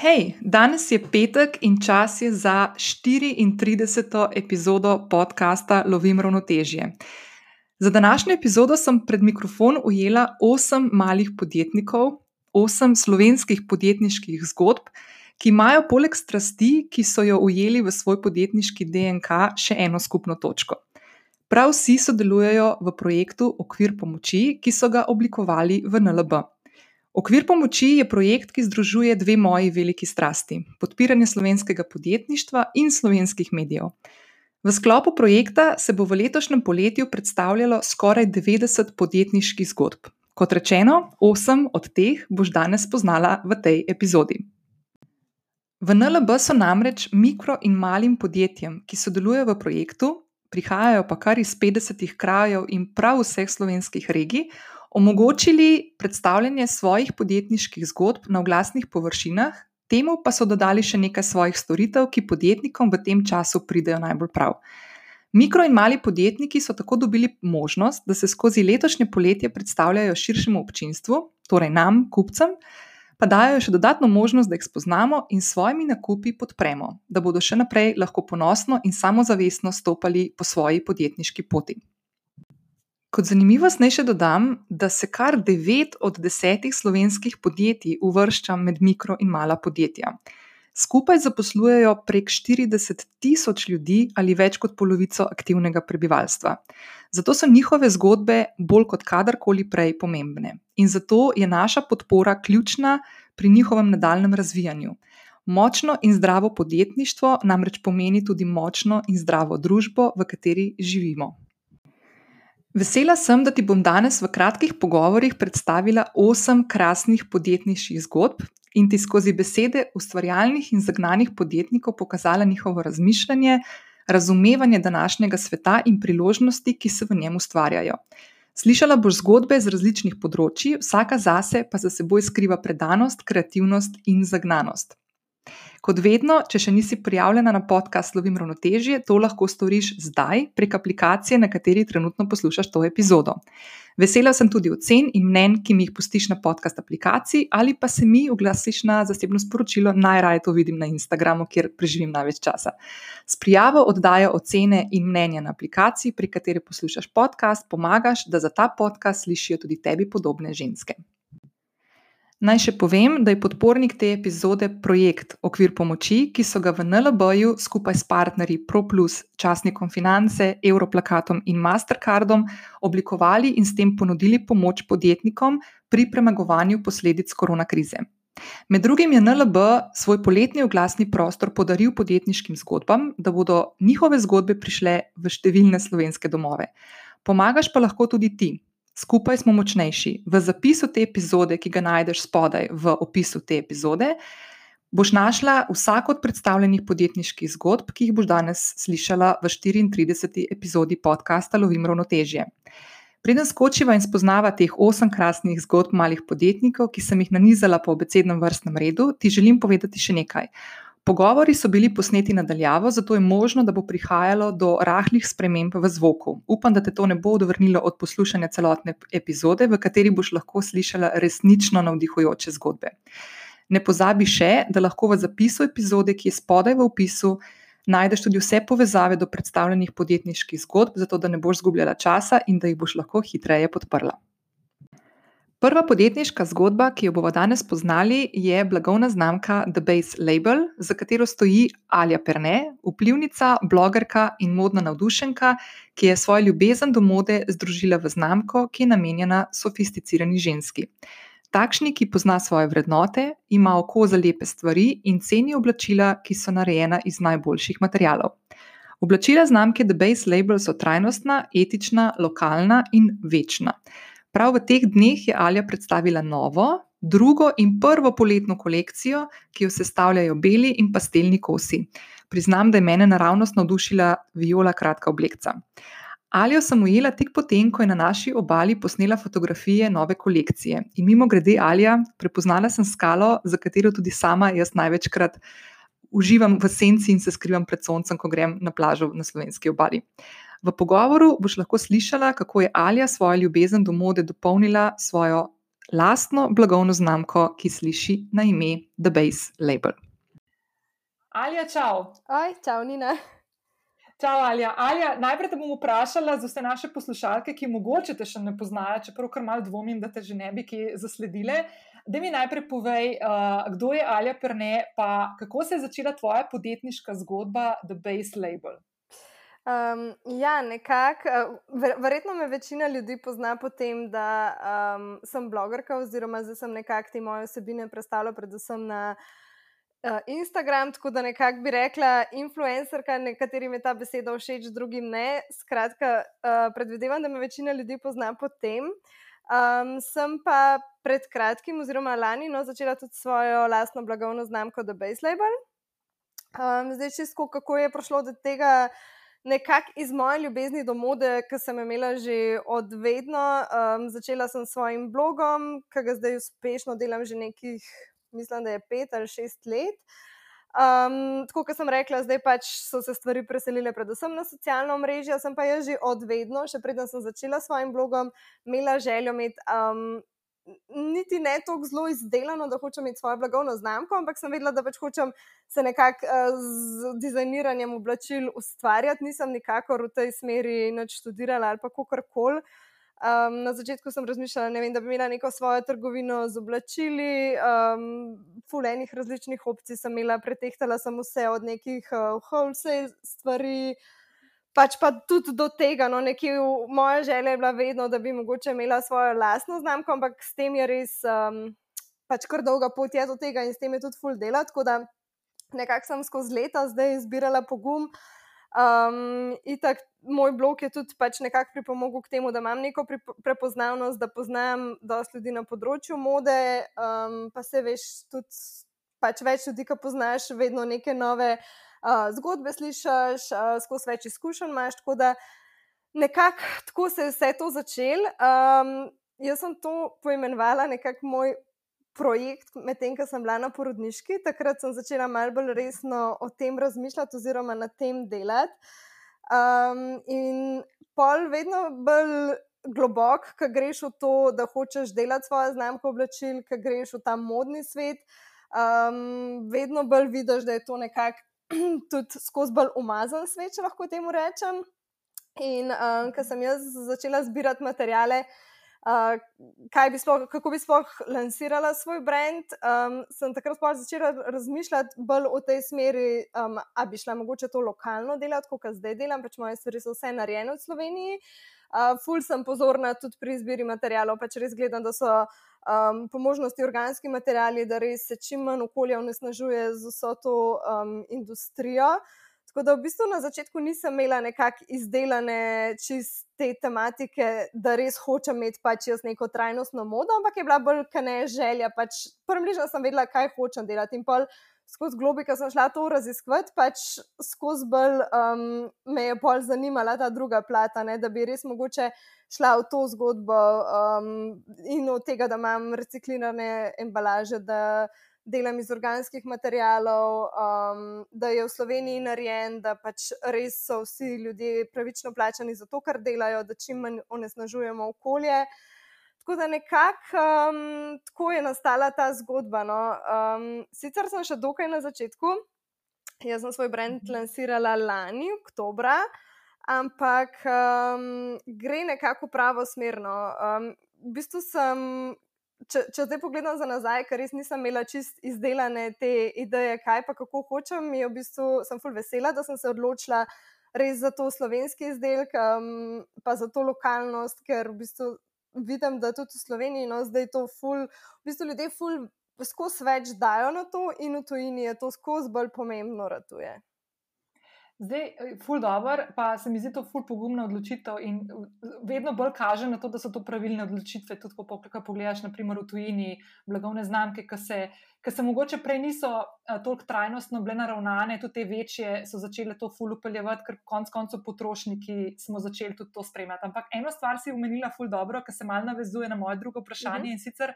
Hej, danes je petek in čas je za 34. epizodo podcasta Lovim ravnotežje. Za današnjo epizodo sem pred mikrofon ujela osem malih podjetnikov, osem slovenskih podjetniških zgodb, ki imajo poleg strasti, ki so jo ujeli v svoj podjetniški DNK, še eno skupno točko. Prav vsi sodelujejo v projektu Okvir pomoči, ki so ga oblikovali v NLB. Okvir pomoči je projekt, ki združuje dve moji veliki strasti: podpiranje slovenskega podjetništva in slovenskih medijev. V sklopu projekta se bo v letošnjem poletju predstavljalo skoraj 90 podjetniških zgodb. Kot rečeno, osem od teh boš danes spoznala v tej epizodi. V NLB so namreč mikro in malim podjetjem, ki sodelujejo v projektu, prihajajo pa kar iz 50 krajev in prav vseh slovenskih regij, omogočili predstavljanje svojih podjetniških zgodb na oglasnih površinah, temu pa so dodali še nekaj svojih storitev, ki podjetnikom v tem času pridejo najbolj prav. Mikro in mali podjetniki so tako dobili možnost, da se skozi letošnje poletje predstavljajo širšemu občinstvu, torej nam, kupcem, pa dajo še dodatno možnost, da jih spoznamo in s svojimi nakupi podpremo, da bodo še naprej lahko ponosno in samozavestno stopali po svoji podjetniški poti. Kot zanimivost naj še dodam, da se kar devet od desetih slovenskih podjetij uvršča med mikro in mala podjetja. Skupaj zaposlujejo prek 40 tisoč ljudi ali več kot polovico aktivnega prebivalstva. Zato so njihove zgodbe bolj kot kadarkoli prej pomembne. In zato je naša podpora ključna pri njihovem nadaljem razvijanju. Močno in zdravo podjetništvo namreč pomeni tudi močno in zdravo družbo, v kateri živimo. Vesela sem, da ti bom danes v kratkih pogovorih predstavila osem krasnih podjetniških zgodb in ti skozi besede ustvarjalnih in zagnanih podjetnikov pokazala njihovo razmišljanje, razumevanje današnjega sveta in priložnosti, ki se v njem ustvarjajo. Slišala boš zgodbe z različnih področji, vsaka zase pa za seboj skriva predanost, kreativnost in zagnanost. Kot vedno, če še nisi prijavljena na podcast Slovim ravnotežje, to lahko storiš zdaj prek aplikacije, na kateri trenutno poslušaš to epizodo. Vesela sem tudi ocen in mnen, ki mi jih pustiš na podcast aplikaciji, ali pa se mi oglasiš na zasebno sporočilo, najraje to vidim na Instagramu, kjer preživim največ časa. S prijavo oddajo ocene in mnenja na aplikaciji, pri kateri poslušaš podcast, pomagaš, da za ta podcast slišijo tudi tebi podobne ženske. Naj še povem, da je podpornik te epizode projekt Okvir pomoči, ki so ga v NLB-ju skupaj s partnerji ProPlus, časnikom Finance, Europlakatom in Mastercardom oblikovali in s tem ponudili pomoč podjetnikom pri premagovanju posledic koronakrize. Med drugim je NLB svoj poletni oglasni prostor podaril podjetniškim zgodbam, da bodo njihove zgodbe prišle v številne slovenske domove. Pomagaš pa lahko tudi ti. Skupaj smo močnejši. V zapisu te epizode, ki ga najdeš spodaj v opisu te epizode, boš našla vsako od predstavljenih podjetniških zgodb, ki jih boš danes slišala v 34. epizodi podcasta Lovim ravnotežje. Preden skočiva in spoznava teh osem krasnih zgodb malih podjetnikov, ki sem jih nanizala po abecednem vrstnem redu, ti želim povedati še nekaj. Pogovori so bili posneti nadaljavo, zato je možno, da bo prihajalo do rahlih sprememb v zvoku. Upam, da te to ne bo odvrnilo od poslušanja celotne epizode, v kateri boš lahko slišala resnično navdihujoče zgodbe. Ne pozabi še, da lahko v zapisu epizode, ki je spodaj v opisu, najdeš tudi vse povezave do predstavljenih podjetniških zgodb, zato da ne boš zgubljala časa in da jih boš lahko hitreje podprla. Prva podjetniška zgodba, ki jo bomo danes poznali, je blagovna znamka The Base Label, za katero stoji Alja Perne, vplivnica, blogerka in modna navdušenka, ki je svojo ljubezen do mode združila v znamko, ki je namenjena sofisticirani ženski. Takšni, ki pozna svoje vrednote, ima oko za lepe stvari in ceni oblačila, ki so narejena iz najboljših materijalov. Oblačila znamke The Base Label so trajnostna, etična, lokalna in večna. Prav v teh dneh je Alja predstavila novo, drugo in prvo poletno kolekcijo, ki jo sestavljajo beli in pastelni kosi. Priznam, da je mene naravnost navdušila viola kratka oblekca. Alijo sem ujela tik potem, ko je na naši obali posnela fotografije nove kolekcije. In mimo grede Alija, prepoznala sem skalo, za katero tudi sama jaz največkrat uživam v senci in se skrivam pred soncem, ko grem na plažo na slovenski obali. V pogovoru boš lahko slišala, kako je Alja svojo ljubezen do mode dopolnila svojo lastno blagovno znamko, ki sliši na ime The Base Label. Alja, čau. Oj, čau, Nina. Čau, Alja. Alja, najprej te bom vprašala za vse naše poslušalke, ki mogoče te še ne poznajo, čeprav kar mal dvomim, da te že ne bi ki zasledile. Da mi najprej povej, uh, kdo je Alja Perne, pa kako se je začela tvoja podjetniška zgodba The Base Label. Um, ja, nekako. Uh, verjetno me večina ljudi pozna po tem, da um, sem blogerka, oziroma da sem nekako te moje osebine predstavljala, predvsem na uh, Instagram. Tako da nekako bi rekla, influencerka, nekaterim je ta beseda všeč, drugim ne. Skratka, uh, predvidevam, da me večina ljudi pozna po tem. Um, sem pa pred kratkim, oziroma lani, no, začela tudi svojo lastno blagovno znamko The Base Label. Um, zdaj, čisto kako je prišlo do tega nekako iz moje ljubezni do mode, ki sem imela že od vedno. Um, začela sem s svojim blogom, ki ga zdaj uspešno delam že nekih, mislim, da je pet ali šest let. Um, tako kot sem rekla, zdaj pač so se stvari preselile, predvsem na socialno mrežo. Sem pa jaz že od vedno, še preden sem začela s svojim blogom, imela željo imeti um, niti ne tako zelo izdelano, da hočem imeti svojo blagovno znamko, ampak sem vedela, da pač hočem se nekako uh, z dizajniranjem oblačil ustvarjati. Nisem nikakor v tej smeri nič študirala ali kako koli. Um, na začetku sem razmišljala, vem, da bi imela neko svojo trgovino z oblačili, um, fulejnih različnih opcij sem imela, pretehtala sem vse od nekih uh, wholesale stvari, pač pa tudi do tega, no, nekje v moja želja je bila vedno, da bi mogoče imela svojo lastno znamko, ampak s tem je res um, pač kar dolga pot je do tega in s tem je tudi full dela. Tako da nekako sem skozi leta zdaj izbirala pogum. Um, itak, moj blog je tudi pač nekako pripomogel k temu, da imam neko prepoznavnost, da poznam dosti ljudi na področju mode, um, pa se veš tudi pač več ljudi, ki poznaš, vedno neke nove uh, zgodbe slišiš, uh, skozi več izkušenj imaš. Tako da nekako tako se je vse to začelo. Um, jaz sem to poimenovala nekako moj projekt, medtem ko sem bila na porodniški. Takrat sem začela malo bolj resno o tem razmišljati, oziroma na tem delati. Um, in pol vedno bolj. Globok, ki greš v to, da hočeš delati svoje znamke oblačil, ki greš v ta modni svet, um, vedno bolj vidiš, da je to nekako tudi skozi bolj umazan svet, če lahko temu rečem. In um, ko sem jaz začela zbirati materijale, uh, bi sploh, kako bi sploh lansirala svoj brand, um, sem takrat začela razmišljati bolj v tej smeri, um, da bi šla mogoče to lokalno delati, kot zdaj delam, pač moje stvari so vse narejene v Sloveniji. Uh, ful sem pozorna tudi pri izbiri materijalov, pač res gledam, da so um, po možnosti organski materijali, da res se čim manj okolja onesnažuje z vso to um, industrijo. Tako da v bistvu na začetku nisem imela nekako izdelane čiste tematike, da res hočem imeti pač jaz neko trajnostno modo, ampak je bila bolj kane želja. Pač Prvnižno sem vedela, kaj hočem delati. In pol skozi globi, ki sem šla to raziskovati, pač skozi bolj um, me je bolj zanimala ta druga plata, ne, da bi res mogoče šla v to zgodbo um, in od tega, da imam reciklirane embalaže, da delam iz organskih materijalov, um, da je v Sloveniji narejen, da pač res so vsi ljudje pravično plačani za to, kar delajo, da čim manj onesnažujemo okolje. Tako da nekako um, tako je nastala ta zgodba. No. Um, sicer sem še dokaj na začetku, jaz sem svoj brand mhm. lansirala lani, oktobra, ampak um, gre nekako pravo smerno. Um, v bistvu sem, če, če zdaj pogledam za nazaj, ker res nisem imela čist izdelane te ideje, kaj pa kako hočem, in v bistvu sem full vesela, da sem se odločila. Res za to slovenski izdelek, um, pa za to lokalnost, ker v bistvu vidim, da tudi v Sloveniji, no, zdaj to ful, v bistvu ljudje ful, skozi več dajo na to, in v tujini je to skozi bolj pomembno, ratuje. Zdaj, ful dobr, pa se mi zdi to ful pogumna odločitev in vedno bolj kaže na to, da so to pravilne odločitve. Tudi, ko pogledaš, naprimer, v tujini blagovne znamke, ki se, ki se mogoče prej niso toliko trajnostno bile naravnane, tudi te večje so začele to ful upeljevati, ker konc koncev potrošniki smo začeli tudi to spremljati. Ampak eno stvar si umenila ful dobro, ki se mal navezuje na moje drugo vprašanje uh -huh. in sicer,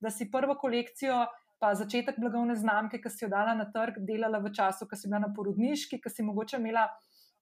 da si prvo kolekcijo pa začetek blagovne znamke, ki si jo dala na trg, delala v času, ko si bila na porodniški, ki si mogoče imela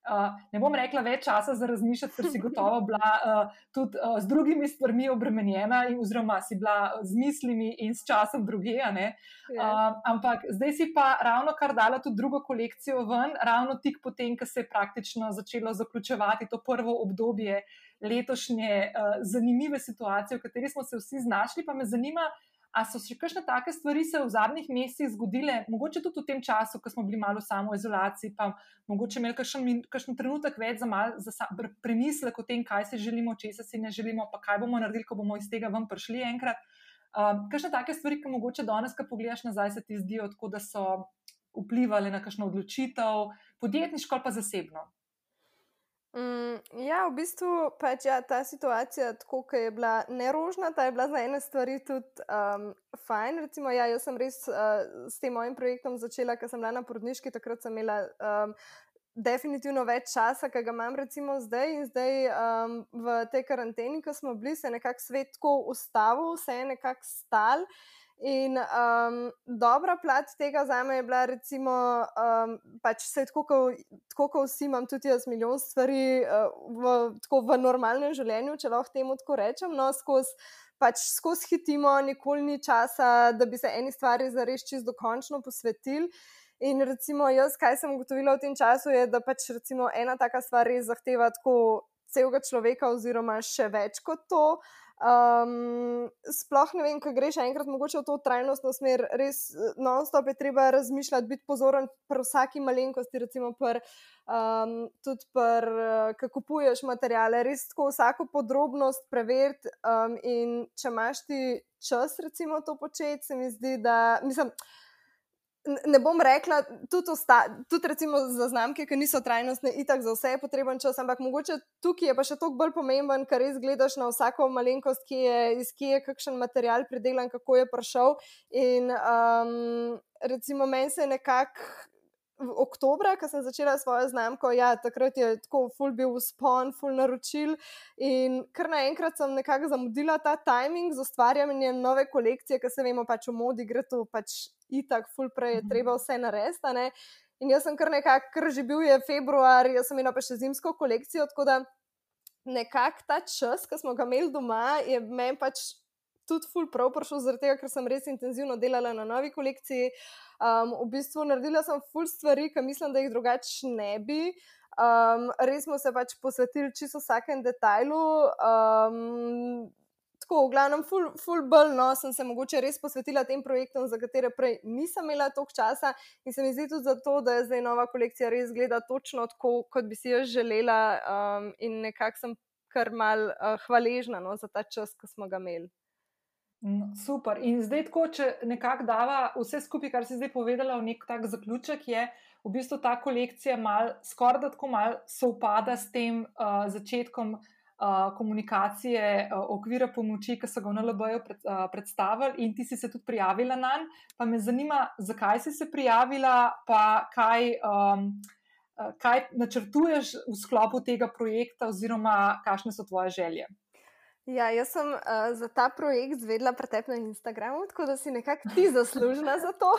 uh, ne bom rekla, več časa za razmišljati, ker si gotovo bila uh, tudi uh, z drugimi stvarmi obremenjena, in, oziroma si bila z mislimi in s časom druge. Uh, ampak zdaj si pa ravno kar dala tudi drugo kolekcijo ven, ravno tik potem, ko se je praktično začelo zaključevati to prvo obdobje letošnje uh, zanimive situacije, v kateri smo se vsi znašli. Pa me zanima, A so še kakšne take stvari se v zadnjih mesecih zgodile, mogoče tudi v tem času, ko smo bili malo v samoizolaciji, pa mogoče imeli kakšen trenutek več za, mal, za premislek o tem, kaj si želimo, česa si ne želimo, pa kaj bomo naredili, ko bomo iz tega ven prišli enkrat. Um, kakšne take stvari, ki mogoče danes, ko pogledaš nazaj, se ti zdijo, tako da so vplivali na kakšno odločitev, podjetniško ali pa zasebno? Mm, ja, v bistvu pač ja, ta situacija, tako kot je bila nerožna, ta je bila za ene stvari tudi um, fajn. Recimo, ja, jaz sem res uh, s tem mojim projektom začela, ker sem bila na porodniški, takrat sem imela. Um, Definitivno več časa, ki ga imam, recimo zdaj, in zdaj um, v tej karanteni, ko smo bili, se je nekako svet tako ustavil, vse je nekako stal. In um, dobra plat tega za me je bila, recimo, um, pač se tako, kot vsi imam, tudi jaz milijon stvari uh, v, v normalnem življenju, če lahko temu tako rečem. No, skozi pač skos hitimo, nikoli ni časa, da bi se eni stvari zares čisto dokončno posvetili. In recimo, jaz, kaj sem ugotovila v tem času, je, da pač recimo ena taka stvar res zahteva tako celega človeka, oziroma še več kot to. Um, sploh ne vem, kaj greš enkrat, mogoče v to trajnostno smer, res non-stop je treba razmišljati, biti pozoren pri vsaki malenkosti, recimo pri, um, tudi pri, uh, ko kupuješ materijale, res tako vsako podrobnost preveriti. Um, in če imaš ti čas, recimo, to početi, se mi zdi, da mislim ne bom rekla, tudi, osta, tudi recimo za znamke, ki niso trajnostne, itak za vse je potreben čas, ampak mogoče tukaj je pa še toliko bolj pomemben, ker res gledaš na vsako malenkost, ki je, iz kje je kakšen material pridelan, kako je prišel. In um, recimo meni se je nekako oktobra, ko sem začela svojo znamko, ja, takrat je tako ful bil uspon, ful naročil in kar naenkrat sem nekako zamudila ta timing z ustvarjanjem nove kolekcije, ker se vemo pač v modi, gre to pač itak, ful prej je mhm. treba vse narediti. In jaz sem kar nekako, ker že bil je februar, jaz sem imela pa še zimsko kolekcijo, tako da nekako ta čas, ki smo ga imeli doma, je meni pač tudi ful prav prišel, zaradi tega, ker sem res intenzivno delala na novi kolekciji. Um, v bistvu naredila sem ful stvari, ki mislim, da jih drugače ne bi. Um, res smo se pač posvetili čisto vsakem detajlu. Um, Tako, v glavnem, ful, ful bolj, no, sem se mogoče res posvetila tem projektom, za katere prej nisem imela toliko časa, in se mi zdi tudi zato, da je zdaj nova kolekcija res gleda točno tako, kot bi si jo želela, um, in nekako sem kar mal uh, hvaležna no, za ta čas, ki smo ga imeli. Super. In zdaj, tako, če nekako dava vse skupaj, kar si zdaj povedala, v nek tak zaključek, je v bistvu ta kolekcija skoraj da tako malo sovpada s tem uh, začetkom uh, komunikacije uh, okvira pomoči, ki so ga v NLB-ju pred, uh, predstavili, in ti si se tudi prijavila na njen. Pa me zanima, zakaj si se prijavila, pa kaj. Um, Kaj načrtuješ v sklopu tega projekta, oziroma kakšne so tvoje želje? Ja, jaz sem uh, za ta projekt zvedla pretep na Instagramu, tako da si nekako ti zaslužna za to.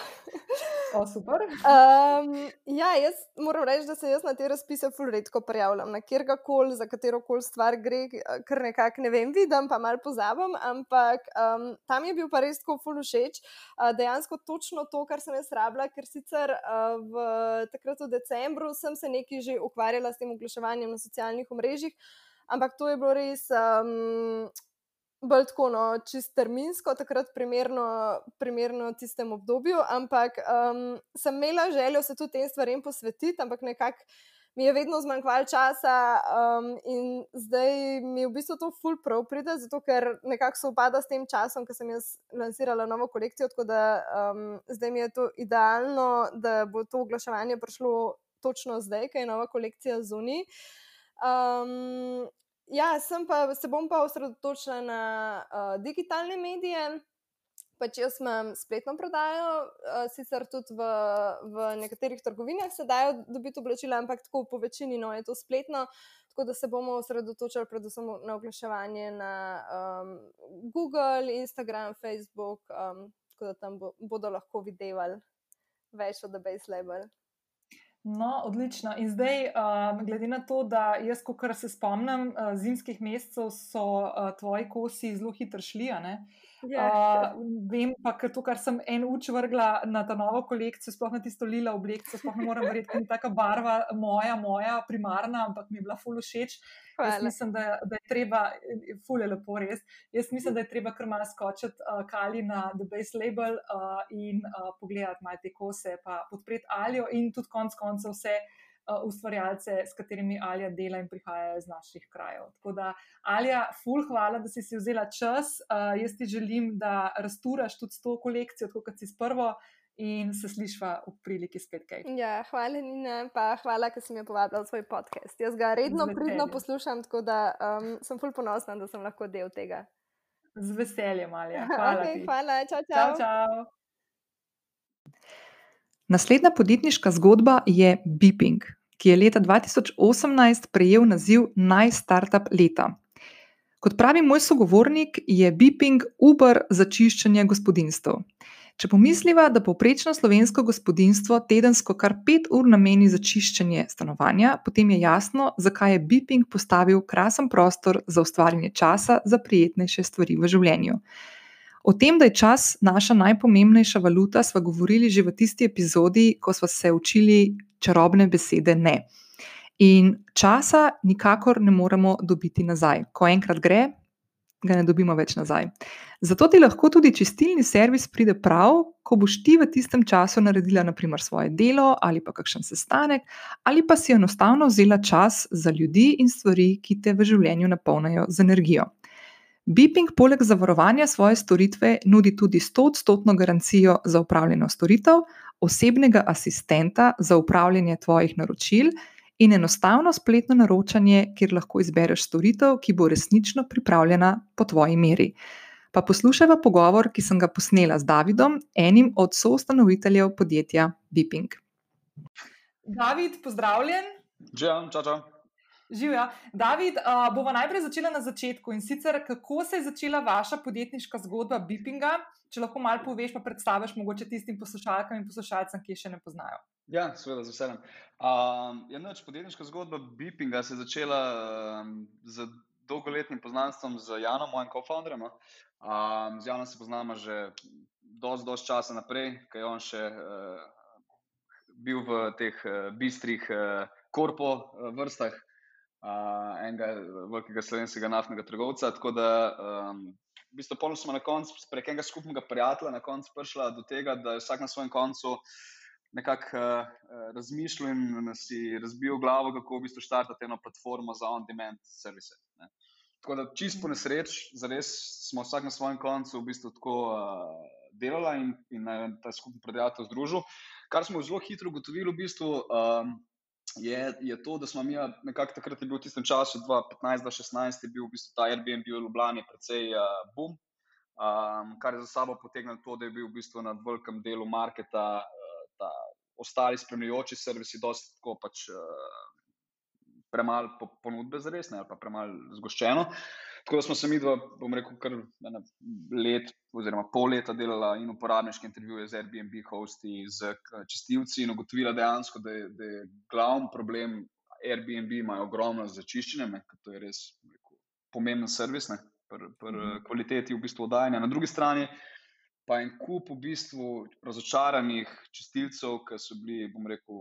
o, super. Um, ja, jaz moram reči, da se jaz na te razpise ful redko prijavljam, na kjer koli, za katero koli stvar gre, ker nekako ne vem, vidim, pa mal pozabim, ampak um, tam je bil pa res tako ful všeč. Uh, dejansko točno to, kar sem jaz rabila, ker sicer uh, v, takrat v decembru sem se nekaj že ukvarjala s tem oglaševanjem na socialnih omrežjih ampak to je bilo res um, bolj tako, no, čist terminsko, takrat primerno, primerno tistemu obdobju. Ampak um, sem imela željo se tudi tem stvarem posvetiti, ampak nekako. Mi je vedno zmanjkvalo časa, um, in zdaj mi v bistvu to full prav pride, zato ker nekako se upada s tem časom, ko sem jaz lansirala novo kolekcijo. Tako da um, zdaj mi je to idealno, da bo to oglaševanje prišlo točno zdaj, ker je nova kolekcija zunaj. Um, ja, pa, se bom pa osredotočila na uh, digitalne medije. Pač jaz imam spletno prodajo, uh, sicer tudi v, v nekaterih trgovinah se dajo dobiti oblačila, ampak tako po večini no, je to spletno. Tako da se bomo osredotočili predvsem na oglaševanje na um, Google, Instagram, Facebook, um, tako da tam bo, bodo lahko videli več od The Base Label. No, odlično. In zdaj, um, glede na to, da jaz, ko se spomnim uh, zimskih mesecev, so uh, tvoji kosi zelo hitro šli. Uh, Uh, vem pa, ker to, kar sem en uč vrgla na ta novo kolekcijo, sploh na tisto lila oblekcijo, sploh ne morem verjeti, da je taka barva moja, moja, primarna, ampak mi je bila ful všeč. Jaz mislim, da, da je treba, ful je lepo res. Jaz mislim, da je treba kar malo skočiti uh, kali na The Base Label uh, in uh, pogledati malo te kose, pa podpreti Alijo in tudi konc koncev vse. Uh, ustvarjalce, s katerimi Alja dela in prihajajo iz naših krajev. Tako da, Alja, ful, hvala, da si si vzela čas. Uh, jaz ti želim, da rasturaš tudi s to kolekcijo, tako kot si s prvo. In se slišva v priliki spet kaj. Ja, hvala, Nina, pa hvala, ker si mi povabila v svoj podcast. Jaz ga redno, pridno poslušam, tako da um, sem ful ponosna, da sem lahko del tega. Z veseljem, Alja. Hvala. Okay, hvala, čau, čau. čau, čau. Naslednja podjetniška zgodba je Beeping, ki je leta 2018 prejel naziv Naj-Startup leta. Kot pravi moj sogovornik, je Beeping Uber za čiščenje gospodinstv. Če pomisliva, da povprečno slovensko gospodinstvo tedensko kar pet ur nameni za čiščenje stanovanja, potem je jasno, zakaj je Beeping postavil krasen prostor za ustvarjanje časa za prijetnejše stvari v življenju. O tem, da je čas naša najpomembnejša valuta, smo govorili že v tisti epizodi, ko smo se učili čarobne besede ne. In časa nikakor ne moremo dobiti nazaj. Ko enkrat gre, ga ne dobimo več nazaj. Zato ti lahko tudi čistilni servis pride prav, ko boš ti v tistem času naredila naprimer svoje delo ali pa kakšen sestanek, ali pa si enostavno vzela čas za ljudi in stvari, ki te v življenju napolnajo z energijo. Beeping poleg zavarovanja svoje storitve nudi tudi 100-odstotno garancijo za upravljanje storitev, osebnega asistenta za upravljanje tvojih naročil in enostavno spletno naročanje, kjer lahko izbereš storitev, ki bo resnično pripravljena po tvoji meri. Pa poslušajva pogovor, ki sem ga posnela z Davidom, enim od soustanoviteljev podjetja Beeping. David, pozdravljen. Živijo, čau, čau. Živijo. David, uh, bomo najprej začeli na začetku in sicer, kako se je začela vaša podjetniška zgodba Beepinga. Če lahko malo poveš, pa predstaviš mogoče tistim poslušalkam in poslušalcem, ki še ne poznajo. Ja, seveda, z veseljem. Um, ja, noč podjetniška zgodba Beepinga se je začela um, z dolgoletnim poznanstvom z Janom, mojim co-founderjem. Um, z Janom se poznamo že dosti, dosti časa naprej, ker je on še uh, bil v teh uh, bistrih uh, korpo uh, vrstah uh, enega velikega slovenskega naftnega trgovca. Tako da, um, v bistvu, polno smo na koncu prek enega skupnega prijatelja na koncu prišla do tega, da je vsak na svojem koncu nekako uh, razmišljal in si razbil glavo, kako v bistvu štartati eno platformo za on-demand servise. Ne. Tako da, čist po nesreč, zares smo vsak na svojem koncu v bistvu tako uh, delali in, in ta skupni prijatelj združil. Kar smo zelo hitro ugotovili, v bistvu, um, je, je to, da smo mi nekako takrat, je bil v tistem času, 2015-2016, je bil v bistvu ta Airbnb v Ljubljani precej uh, boom, um, kar je za sabo potegnilo to, da je bil v bistvu na velikem delu marketa uh, ostali spremljajoči servisi, dosti tako pač. Uh, Premalo ponudbe za resne, ali pa premalo zgoščeno. Tako da smo se mi, dva, bom rekel, kar let, oziroma pol leta delali in uporabniške intervjuje z Airbnb, hosti, z čistilci in ugotovila dejansko, da je, da je glavni problem Airbnb, imajo ogromno začiščenje, ker to je res rekel, pomemben servis, pri mhm. kvaliteti v bistvu oddajanja. Na drugi strani pa en kup v bistvu razočaranih čistilcev, ki so bili, bom rekel,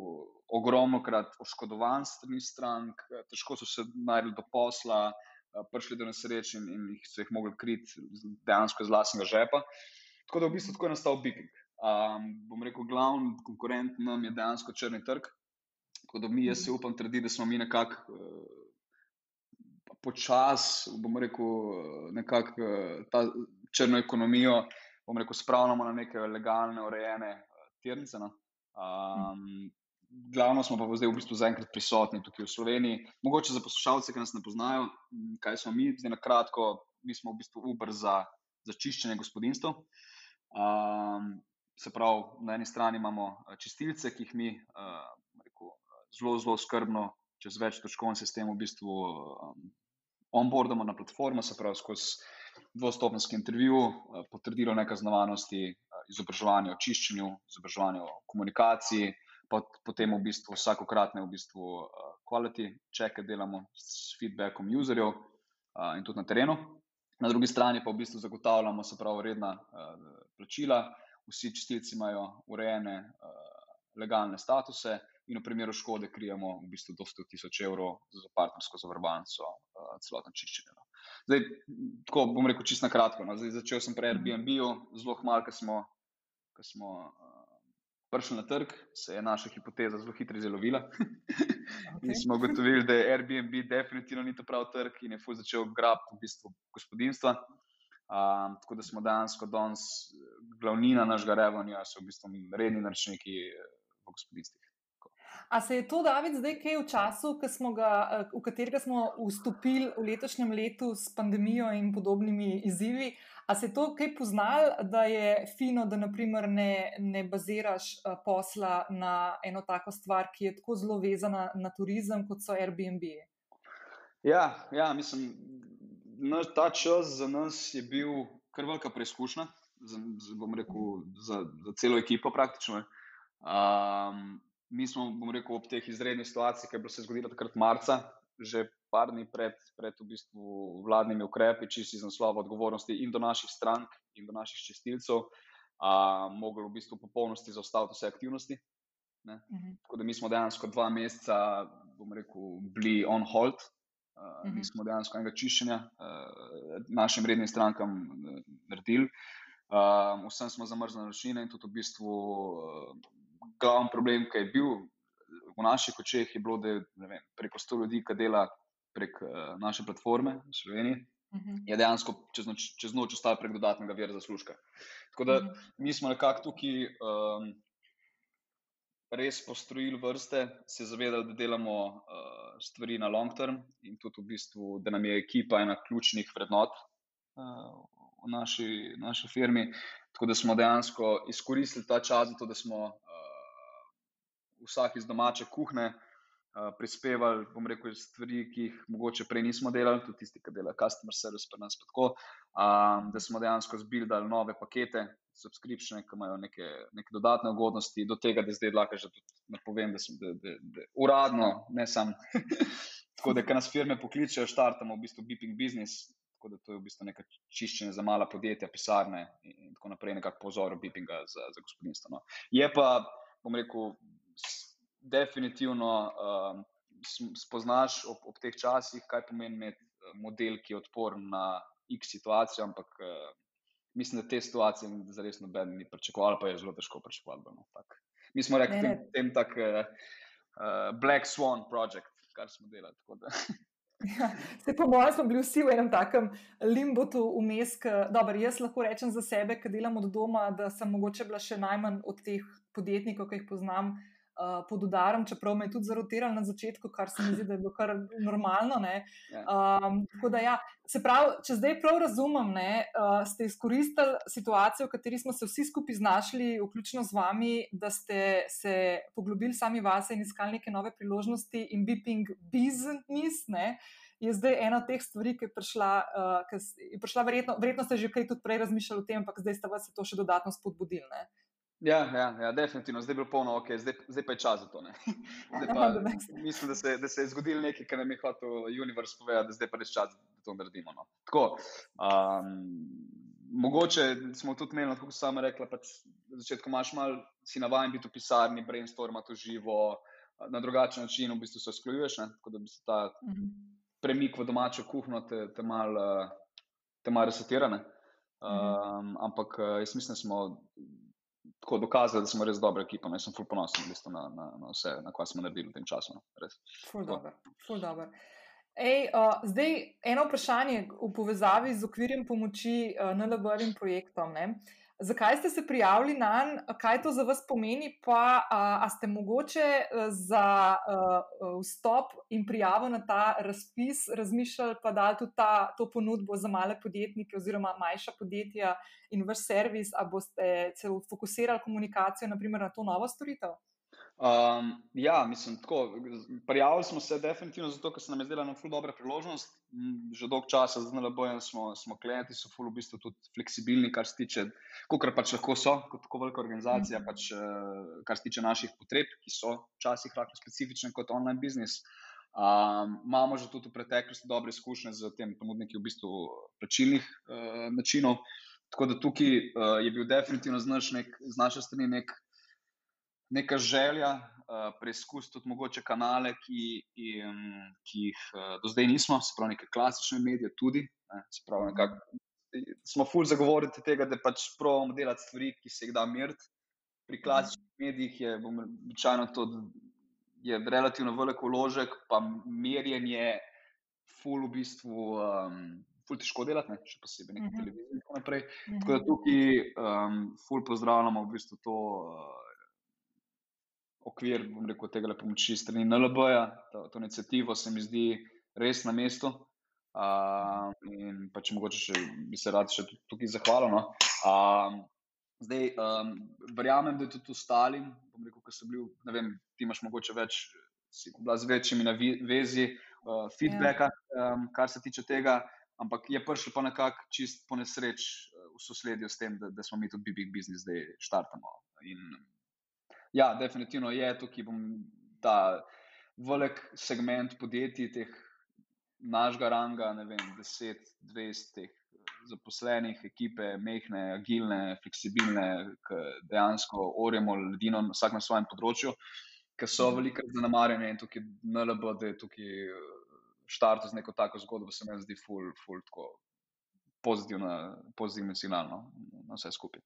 ogromno krat oškodovani strani strank, težko so se najdli do posla. Eh, prišli do nesreč in, in jih so jih mogli kriti dejansko iz vlastnega žepa. Tako da v bistvu tako je nastal Biping. Um, bom rekel, glavni konkurent nam je dejansko črni trg. Tako da mi, jaz se upam trditi, da smo mi nekako uh, počasi, bom rekel, nekako uh, ta črno ekonomijo, bom rekel, spravljamo na neke legalne, urejene uh, tirnice. No? Um, glavno smo pa zdaj v bistvu zaenkrat prisotni tukaj v Sloveniji. Mogoče za poslušalce, ki nas ne poznajo, kaj smo mi, zdaj na kratko, mi smo v bistvu Uber za, za čiščenje gospodinstva. Um, se pravi, na eni strani imamo čistilce, ki jih mi uh, rekel, zelo, zelo skrbno, čez več točkovni sistem, v bistvu um, onboardamo na platformo, se pravi, skozi dvostopenski intervju, uh, potrdilo nekaj znavanosti, uh, izobraževanje o čiščenju, izobraževanje o komunikaciji potem v bistvu vsakokratne v bistvu quality checke delamo s feedbackom userjev in tudi na terenu. Na drugi strani pa v bistvu zagotavljamo se pravi redna plačila, vsi čistilci imajo urejene legalne statuse in v primeru škode krijemo v bistvu do 100 tisoč evrov za partnersko zavarovanco uh, celotno čiščenje. No. Zdaj, tako bom rekel čisto na kratko. No. Zdaj, začel sem pri Airbnb-u, zelo malo, ker smo, ko smo uh, prišli na trg, se je naša hipoteza zelo hitro izjelovila. Okay. in smo ugotovili, da je Airbnb definitivno ni to prav trg in je fuj začel grabiti v bistvu gospodinstva. Um, tako da smo dejansko danes, glavnina našega revenja so v bistvu redni naročniki v gospodinstvih. A se je to, David, zdaj kaj v času, ga, eh, v katerega smo vstopili v letošnjem letu s pandemijo in podobnimi izzivi, a se je to kaj poznal, da je fino, da naprimer ne, ne baziraš eh, posla na eno tako stvar, ki je tako zelo vezana na turizem, kot so Airbnb? Ja, ja mislim, da ta čas za nas je bil kar velika preizkušnja, za, rekel, za, za celo ekipo praktično. Um, mi smo, bom rekel, ob teh izrednih situacijah, ki je bilo se zgodilo takrat marca, že par dni pred, pred v bistvu vladnimi ukrepi, čisto iz naslova odgovornosti in do naših strank in do naših čistilcev, a, mogli v bistvu popolnosti zaustaviti vse aktivnosti. Uh mhm. -huh. Tako da mi smo dejansko dva meseca, bom rekel, bili on hold. Uh, uh -huh. Mi smo dejansko enega čiščenja uh, našim rednim strankam uh, naredili. Uh, vsem smo zamrznili ročnine in tudi v bistvu uh, glavni problem, ki je bil v naših očeh, je bilo, da je vem, preko 100 ljudi, ki dela prek uh, naše platforme v Sloveniji, uh mhm. -huh. je dejansko čez noč, čez noč ostal prek dodatnega vira zaslužka. Tako da uh mhm. -huh. mi smo nekako tukaj um, res postrojili vrste, se zavedali, da delamo uh, stvari na long term in tudi v bistvu, da nam je ekipa ena ključnih vrednot. Uh, v naši, naši firmi, tako da smo dejansko izkoristili ta čas, zato, da smo vsak iz domače kuhne, uh, prispevali, bom rekel, stvari, ki jih mogoče prej nismo delali, tudi tisti, ki delajo customer service, pa nas tako, um, da smo dejansko zbildali nove pakete, subscription, ki imajo neke, neke dodatne ugodnosti, do tega, da zdaj lahko že napovem, da sem da, da, da, uradno, ne sam. tako da, ker nas firme pokličejo, štartamo v bistvu beeping business. Tako da to je v bistvu nekaj čiščenja za mala podjetja, pisarne in tako naprej, nekako pozor, beepinga za, za gospodinstvo. No. Je pa, bom rekel, definitivno um, spoznaš ob, ob teh časih, kaj pomeni imeti uh, model, ki je odporen na X situacijo, ampak uh, mislim, da te situacije za res noben ni pričakoval, pa je zelo težko pričakovati. No, Mi smo rekli, da je tem tak uh, uh, Black Swan project, kar smo delali. Ja, se, po mojem, smo bili vsi v enem takem limbotu vmes. Dobro, jaz lahko rečem za sebe, ki delam od doma, da sem mogoče bila še najmanj od teh podjetnikov, ki jih poznam, uh, pod udarom, čeprav me je tudi zarotiralo na začetku, kar se mi zdi, da je bilo kar normalno. Um, da, ja. Se pravi, če zdaj prav razumem, ne, uh, ste izkoristili situacijo, v kateri smo se vsi skupaj znašli, vključno z vami, da ste se poglobili sami vase in iskali neke nove priložnosti in beeping business. Ne, Je zdaj ena od teh stvari, ki je prišla, uh, ki je prišla verjetno, verjetno ste že kaj tudi prej razmišljali o tem, ampak zdaj ste vas to še dodatno spodbudili. Ja, ja, ja, definitivno, zdaj je bilo polno, ok, zdaj, zdaj pa je čas za to. Pa, mislim, da se, da se je zgodilo nekaj, kar nam je hotel univerz povedati, da zdaj pa je čas, da to naredimo. No. Tako, um, mogoče smo tudi imeli, kot sem rekla, pač na začetku imaš mal, si navaden biti v pisarni, brainstormati živo, na drugačen način, v bistvu se usklajuješ, tako da bi se ta mhm. premik v domačo kuhno te, te mal, te mal resetirane. Um, ampak jaz mislim, da smo tako dokazali, da smo res dobra ekipa. No, jaz sem fully ponosen na, na, na vse, na kar smo naredili v tem času. No, ful dobro, ful dobro. Ej, uh, zdaj eno vprašanje v povezavi z okvirjem pomoči uh, NLB-ovim projektom. Ne? Zakaj ste se prijavili na njega, kaj to za vas pomeni, pa a, a ste mogoče za a, vstop in prijavo na ta razpis razmišljali, pa da tudi ta, to ponudbo za male podjetnike oziroma manjša podjetja in vaš servis, a boste celo fokusirali komunikacijo naprimer, na to novo storitev? Um, ja, mislim, tako. Prijavili smo se definitivno zato, ker se nam je zdela ena zelo dobra priložnost. Že dolgo časa z NLB-jem smo, smo klienti, so v bistvu tudi fleksibilni, kar se tiče, kot pač lahko so, kot tako velika organizacija, mm pač, uh, kar se tiče naših potreb, ki so včasih lahko specifične kot online biznis. Um, imamo že tudi v preteklosti dobre izkušnje z tem ponudniki v bistvu plačilnih uh, načinov. Tako da tukaj uh, je bil definitivno z, naš nek, z naše strani nek neka želja uh, preizkusiti tudi mogoče kanale, ki, in, ki jih uh, do zdaj nismo, se pravi, neke klasične medije tudi. Ne, pravi, nekak, smo fulj zagovorniki tega, da pač pravimo delati stvari, ki se jih da meriti. Pri mhm. klasičnih medijih je običajno to. Je relativno velik vložek, pa merjenje, ful v bistvu, um, ful težko delati, ne? še posebej na uh -huh. televiziji. Tako, uh -huh. tako da tukaj um, ful pozdravljamo v bistvu to uh, okvir rekel, tega pomoči strani NLB-ja, to, to inicijativo se mi zdi res na mestu. Uh, in pa če mogoče še, bi se rad še tukaj zahvalil. No. Uh, zdaj, um, verjamem, da je tudi ostalim, rekel, ki so bili, ne vem, ti imaš mogoče več, si bila z večjimi na vezi, uh, feedbacka, um, kar se tiče tega, ampak je prišel pa nekako čist po nesreč v sosledju s tem, da, da smo mi tudi big business zdaj štartamo. In Ja, definitivno je tukaj ta velik segment podjetij, teh našega ranga, ne vem, 10, 20 zaposlenih, ekipe, mehne, agilne, fleksibilne, ki dejansko oremo ljudi, vsak na svojem področju, ki so mhm. veliko zanemarjeni in tukaj NLB, da je tukaj eh, štartu z neko tako zgodbo, se mi zdi ful, ful, tako pozitivno signalno na vse skupaj.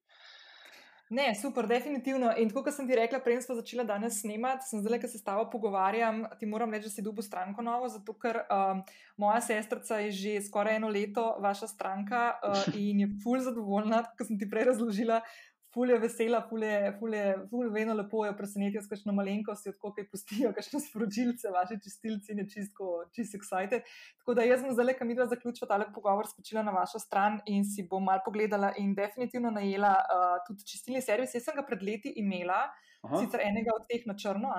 Ne, super, definitivno. In tako, kot sem ti rekla, prej smo začeli danes snemati, sem zdaj, ki se s tabo pogovarjam, ti moram reči, da si dubo stranko novo, zato ker um, moja sestrica je že skoraj eno leto vaša stranka uh, in je ful zadovoljna, kot sem ti prej razložila, ful je vesela, ful je, ful je, ful vedno lepo jo presenetijo s kakšno malenkost, od koga pustijo, kakšno sporočilce, vaše čistilci in je čisto, čisto excited. Tako da jaz sem zdaj, kam idva zaključila tale pogovor, skočila na vašo stran in si bom mal pogledala in definitivno najela uh, tudi čistilni servis. Jaz sem ga pred leti imela, Aha. sicer enega od teh na črno.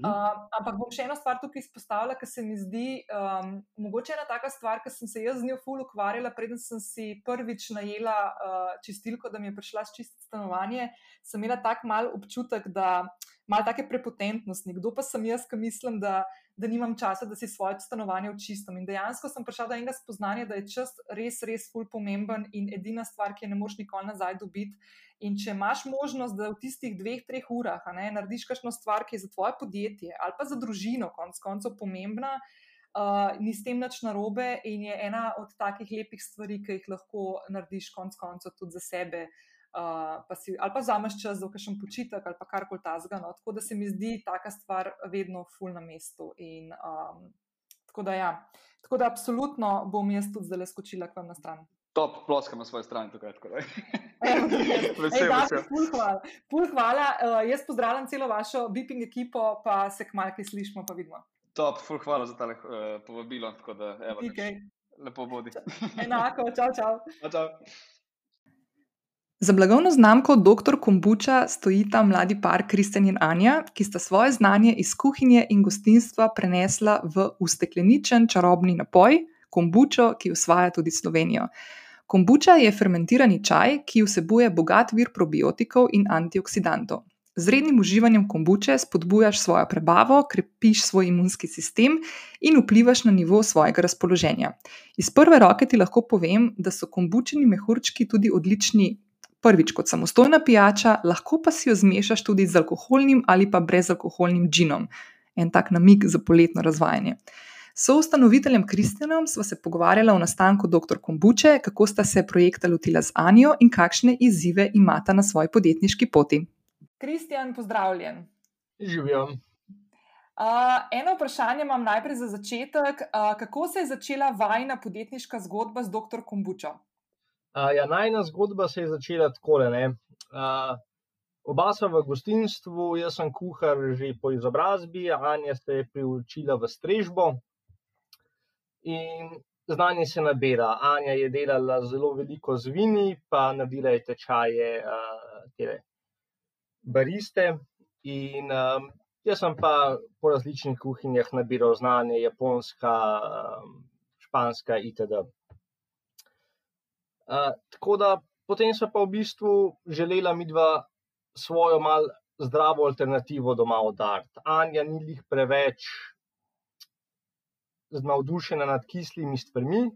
Uh, ampak bom še eno stvar tukaj izpostavila, ker se mi zdi, um, mogoče ena taka stvar, ki sem se jaz z njo ful ukvarjala, preden sem si prvič najela uh, čistilko, da mi je prišla s čistit stanovanje, sem imela tak mal občutek, da malo take prepotentnosti. Kdo pa sem jaz, ki mislim, da, da nimam časa, da si svoje stanovanje očistim. In dejansko sem prišla do enega spoznanja, da je čas res, res ful pomemben in edina stvar, ki je ne moš nikoli nazaj dobiti. In če imaš možnost, da v tistih dveh, treh urah ne, narediš kakšno stvar, ki je za tvoje podjetje ali pa za družino, konc koncev pomembna, uh, ni s tem nič narobe in je ena od takih lepih stvari, ki jih lahko narediš konc koncev tudi za sebe. Uh, pa si, ali pa vzameš čas za kakšen počitek ali kar koli tazga. No. Tako da se mi zdi taka stvar vedno ful na mestu. In, um, tako, da, ja. tako da, absolutno bom jaz tudi zdaj skočila k vam na stran. Top, ploska na svoji strani tukaj. Vesel sem. Pul hvala. Pul hvala. Uh, jaz pozdravljam celo vašo beeping ekipo, pa se k malki slišmo, pa vidimo. Top, pul hvala za tale uh, povabilo. Da, evo, okay. Lepo bodi. Enako, čau, čau. čau, čau. Za blagovno znamko Dr. Kombuča stojita mladi par Kristjan in Anja, ki sta svoje znanje iz kuhinje in gostinstva prenesla v ustekleničen čarobni napoj, kombučo, ki usvaja tudi Slovenijo. Kombuča je fermentirani čaj, ki vsebuje bogat vir probiotikov in antioksidantov. Z rednim uživanjem kombuče spodbujaš svojo prebavo, krepiš svoj imunski sistem in vplivaš na nivo svojega razpoloženja. Iz prve roke ti lahko povem, da so kombučeni mehurčki tudi odlični. Prvič kot samostojna pijača, lahko pa si jo zmešaš tudi z alkoholnim ali pa brezalkoholnim džinom. En tak namig za poletno razvajanje. So ustanoviteljem Kristjanom sva se pogovarjala o nastanku dr. Kombuče, kako sta se projekta lotila z Anjo in kakšne izzive imata na svoji podjetniški poti. Kristjan, pozdravljen. Živijo. Uh, eno vprašanje imam najprej za začetek. Uh, kako se je začela vajna podjetniška zgodba z dr. Kombučo? Uh, ja, najna zgodba se je začela tako. Uh, oba sva v gostinstvu, jaz sem kuhar že po izobrazbi, Anja se je priučila v strežbo. In znanje se nabira. Anja je delala zelo veliko z vini, pa naredila je tečaje uh, bariste. In um, Jaz sem pa po različnih kuhinjah nabiral znanje, japonska, španska itd. Tako da potem smo pa v bistvu želela mi dva svojo mal zdravo alternativo doma odariti. Anja ni jih preveč navdušena nad kislimi stvarmi,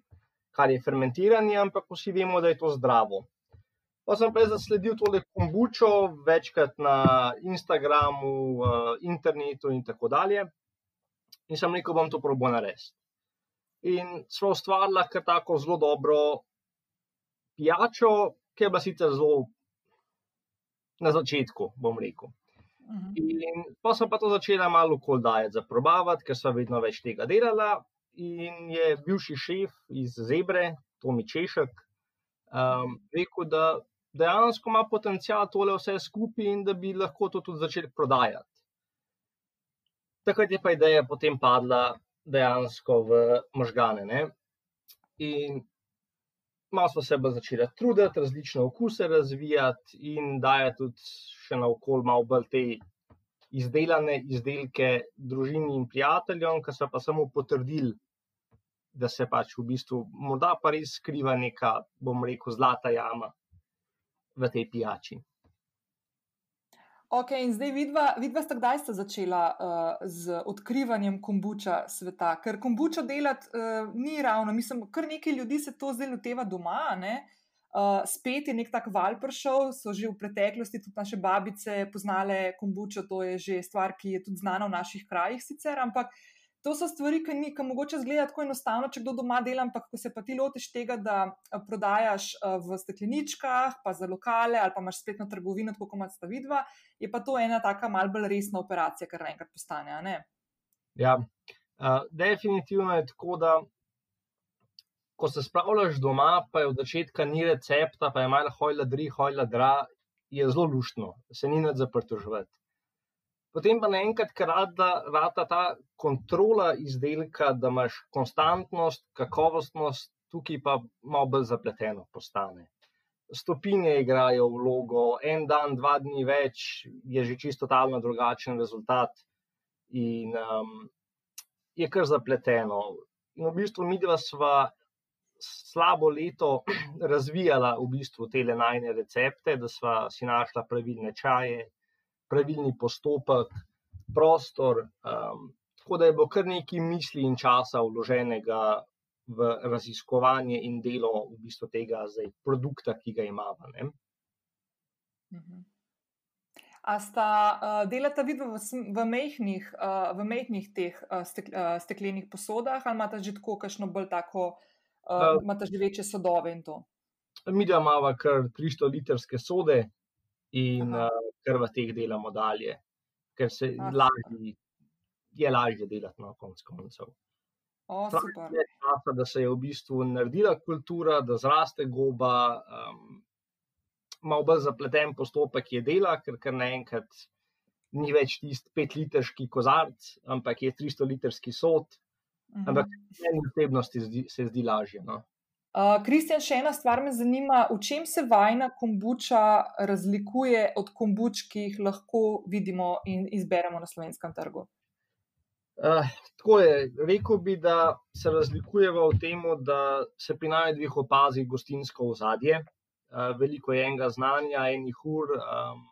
kar je fermentiranje, ampak vsi vemo, da je to zdravo. Pa sem prej zasledil tole kombučo, večkrat na Instagramu, internetu in tako dalje. In sem rekel, bom to probo narediti. In smo ustvarili kar tako zelo dobro pijačo, ki je bila sicer zelo na začetku, bom rekel. Mhm. In pa sem pa to začela malo koldajati, zaprobavati, ker sem vedno več tega delala. In je bivši šef iz Zebre, Tomi Češek, um, rekel, da dejansko ima potencial tole vse skupaj in da bi lahko to tudi začeli prodajati. Takrat je pa ideja potem padla dejansko v možgane. Ne? In malo smo se začeli truditi, različne okuse razvijati in dajati tudi še na okolje malo bolj te izdelane izdelke družini in prijateljem, ki so pa samo potrdili, da se pač v bistvu morda pa res skriva neka, bom rekel, zlata jama v tej pijači. Ok, in zdaj vidva, vidva sta kdaj sta začela uh, z odkrivanjem kombuča sveta? Ker kombuča delati uh, ni ravno, mislim, kar nekaj ljudi se to zdaj loteva doma. Uh, spet je nek tak val prišel, so že v preteklosti tudi naše babice poznale kombučo, to je že stvar, ki je tudi znana v naših krajih sicer, ampak uh, to so stvari, ki ki mogoče zgleda tako enostavno, če kdo doma dela, ampak ko se pa ti lotiš tega, da eh, prodajaš eh, v stekleničkah, pa za lokale ali pa imaš spletno trgovino, tako kot imaš ta vidva, je pa to ena taka mal bolj resna operacija, kar enkrat postane. Ja, uh, definitivno je tako, da ko se spravljaš doma, pa je od začetka ni recepta, pa je malo hojla, dri, hojla, dra, je zelo luštno, se ni nad zaprtoževati. Potem pa naenkrat, ker rada ta kontrola izdelka, da imaš konstantnost, kakovostnost, tukaj pa malo bolj zapleteno postane. Stopinje igrajo vlogo, en dan, dva dni več je že čisto totalno drugačen rezultat, in um, je kar zapleteno. In v bistvu mi dva sva slabo leto razvijala v bistvu te najne recepte, da sva si našla pravilne čaje pravilni postopek, prostor. Um, tako da je bilo kar nekaj misli in časa vloženega v raziskovanje in delo v bistvu tega zdaj, produkta, ki ga imamo. Mhm. A sta uh, delata vidno v, v mehkih, uh, v mehkih teh uh, stek, uh, steklenih posodah, ali imata že tako, kakšno bolj tako, uh, uh, imata že večje sodove in to? Mi da imamo kar 300 litrske sode, in uh, kar v teh delamo dalje, ker se lažji, je lažje delati na koncu koncev. Časa, da se je v bistvu naredila kultura, da zraste goba, um, malo bolj zapleten postopek je dela, ker kar naenkrat ni več tisti petlitrski kozarc, ampak je 300 litrski sod. Uh -huh. Ampak meni osebnosti se zdi lažje. No? Kristjan, uh, še ena stvar me zanima, v čem se vajna kombuča razlikuje od kombuč, ki jih lahko vidimo in izberemo na slovenskem trgu? Uh, tako je. Rekl bi, da se razlikujeva v tem, da se pri najdvih opazi gostinsko ozadje, uh, veliko je enega znanja, enih ur um,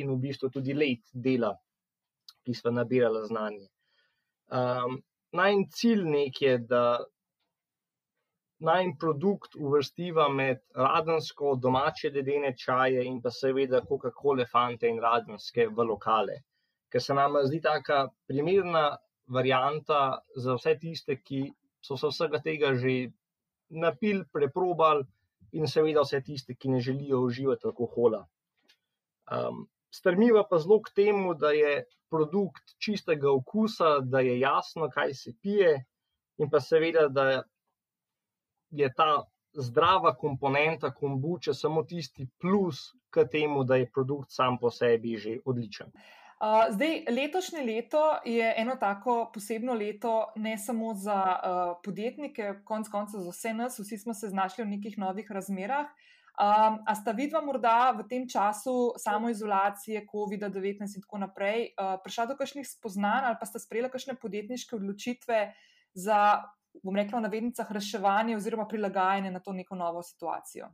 in v bistvu tudi let dela, ki smo nabirali znanje. Um, Najn cilj nek je, da naj produkt uvrstiva med radensko, domače dedene čaje in pa seveda Coca-Cola, Fante in radenske v lokale. Ker se nam zdi taka primerna varijanta za vse tiste, ki so se vsega tega že napil, preprobal in seveda vse tiste, ki ne želijo uživati alkohola. Um, strmiva pa zelo k temu, da je produkt čistega okusa, da je jasno, kaj se pije, in pa seveda, da je ta zdrava komponenta kombuče samo tisti plus k temu, da je produkt sam po sebi že odličen. Uh, zdaj, letošnje leto je eno tako posebno leto, ne samo za uh, podjetnike, konec koncev za vse nas, vsi smo se znašli v nekih novih razmerah. Um, a sta vidva morda v tem času samoizolacije, COVID-19 in tako naprej, uh, prišla do kakšnih spoznanj ali pa sta sprejela kakšne podjetniške odločitve za, bom rekla, v navednicah reševanje oziroma prilagajanje na to neko novo situacijo?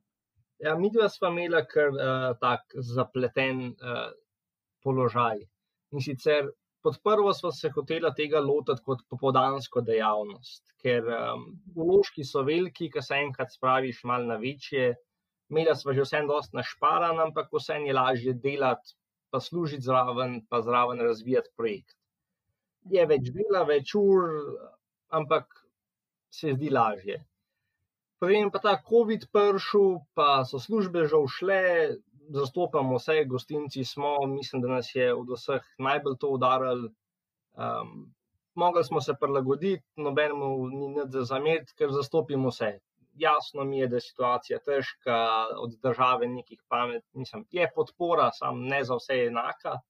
Ja, mi dva smo imeli kar uh, tak zapleten uh, položaj. In sicer Pod prvo smo se hoteli tega lotiti kot popoldansko dejavnost, ker um, vložki so veliki, ki se enkrat spraviš malo na večje. Imeli smo že vsem dost našparan, ampak vse je lažje delati, pa služiti zraven, pa zraven razvijati projekt. Je več dela, več ur, ampak se zdi lažje. Potem pa ta COVID pršil, pa so službe že ušle, zastopamo vse, gostinci smo, mislim, da nas je od vseh najbolj to udarili. Um, mogli smo se prilagoditi, nobenemu ni nič za zameriti, ker zastopimo vse. Jasno mi je, da je situacija težka, od države nekih pamet, mislim, je podpora, sam ne za vse enaka.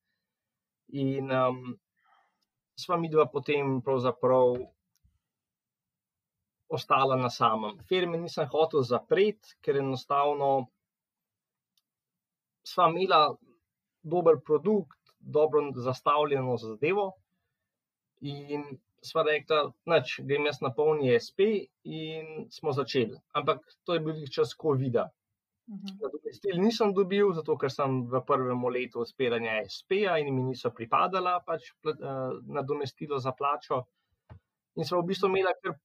In um, sva mi dva potem pravzaprav ostala na samem. Firme nisem hotel zapreti, ker enostavno sva imela dober produkt, dobro zastavljeno zadevo. In sva rekla, da grem jaz na polni SP, in smo začeli. Ampak to je bil čas COVID-a. Mhm. Nadomestil nisem dobil, zato ker sem v prvem letu odpiranja SP-ja in mi niso pripadala pač uh, nadomestilo za plačo. In smo v bistvu imeli kar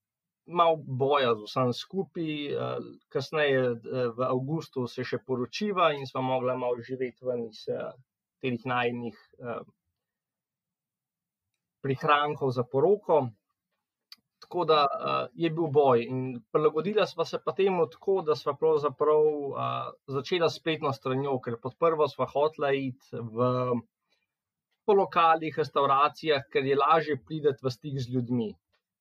malo boja z vsem skupaj, eh, kasneje eh, v avgustu se še poročiva in smo mogli malo živeti ven iz eh, teh najnih prihrankov za poroko. Tako da je bil boj in prilagodila sva se pa temu tako, da sva pravzaprav začela spletno stranjo, ker pod prvo sva hotla iti v. Po lokalnih restauracijah, ker je lažje priti v stik z ljudmi.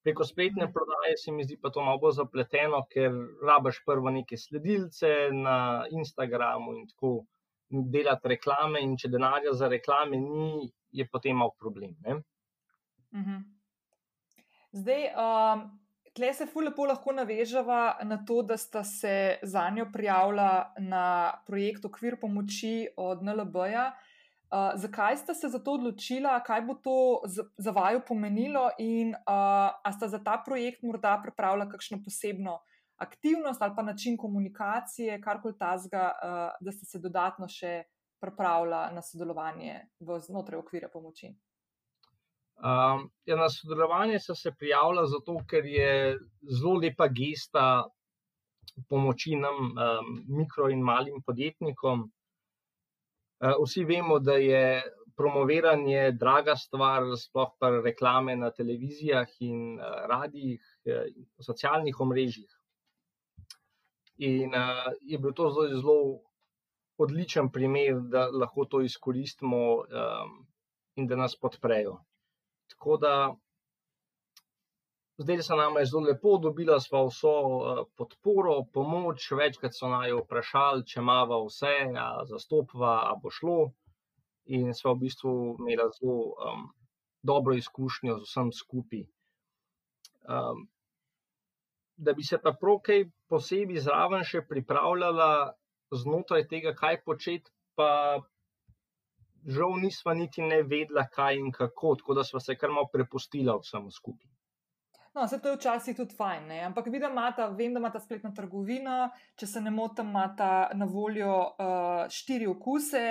Preko spletne prodaje se mi zdi pa to malo bolj zapleteno, ker rabaš prvo neke sledilce na Instagramu in tako delati reklame. In če denarja za reklame ni, je potem malo problem. Uh mhm. -huh. Zdaj, um, tle se fu lepo lahko navežava na to, da sta se za njo prijavila na projekt Okvir pomoči od NLB-ja. Uh, zakaj ste se za to odločili, kaj bo to za vaju pomenilo, in uh, ali ste za ta projekt morda pripravili kakšno posebno aktivnost ali pa način komunikacije, karkoli tazga, uh, da ste se dodatno še pripravili na sodelovanje v znotraj okvira pomoči? Um, ja, na sodelovanje sem se prijavila zato, ker je zelo lepa gesta pomoči nam, um, mikro in malim podjetnikom. Eh, vsi vemo, da je promoviranje draga stvar, sploh pa reklame na televizijah in eh, radijih, eh, socialnih omrežjih. In je bil to zelo, zelo odličen primer, da lahko to izkoristimo in da nas podprejo. Tako da Zdaj se nam je zelo lepo, dobila smo vso uh, podporo, pomoč, večkrat so naj vprašali, če imamo vse, a zastopva, a bo šlo. In smo v bistvu imeli zelo um, dobro izkušnjo z vsem skupaj. Um, da bi se pa prav kaj posebej zraven še pripravljala znotraj tega, kaj početi, pa žal nismo niti ne vedela, kaj in kako, tako da smo se kar malo prepustila vsemu skupaj. No, vse to je včasih tudi fajn, ne? ampak vidim, da vem, da imata spletna trgovina, če se ne motim, imata na voljo uh, štiri okuse,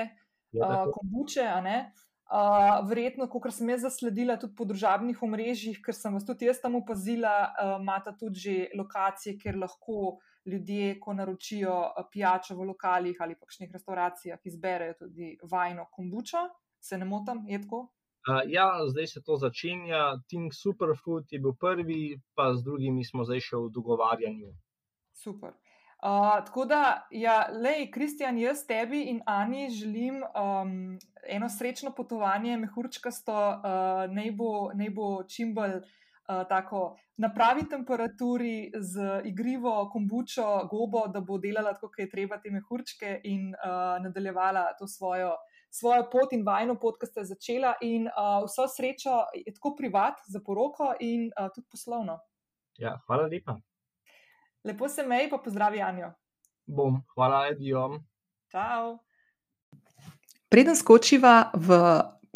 ja, uh, kombuče. Uh, verjetno, kot sem jaz zasledila tudi po družabnih omrežjih, ker sem vas tudi jaz tam opazila, uh, imata tudi že lokacije, kjer lahko ljudje, ko naročijo pijačo v lokalih ali pa kakšnih restauracijah, izberejo tudi vajno kombučo. Se ne motim, je tako? Uh, ja, zdaj se to začenja. Think Superfood je bil prvi, pa z drugimi smo zdaj še v dogovarjanju. Super. Uh, tako da, ja, lej, Kristjan, jaz tebi in Ani želim um, eno srečno potovanje, mehurčkasto, uh, naj, bo, naj bo čim bolj uh, tako na pravi temperaturi, z igrivo kombučo, gobo, da bo delala tako, kot je treba te mehurčke in uh, nadaljevala to svojo svojo pot in vajno pot, ki ste začela, in uh, vso srečo, tako privat, za poroko in uh, tudi poslovno. Ja, hvala lepa. Lepo se mej, pa pozdravi Janjo. Bom, hvala, Edijo. Čau. Preden skočiva v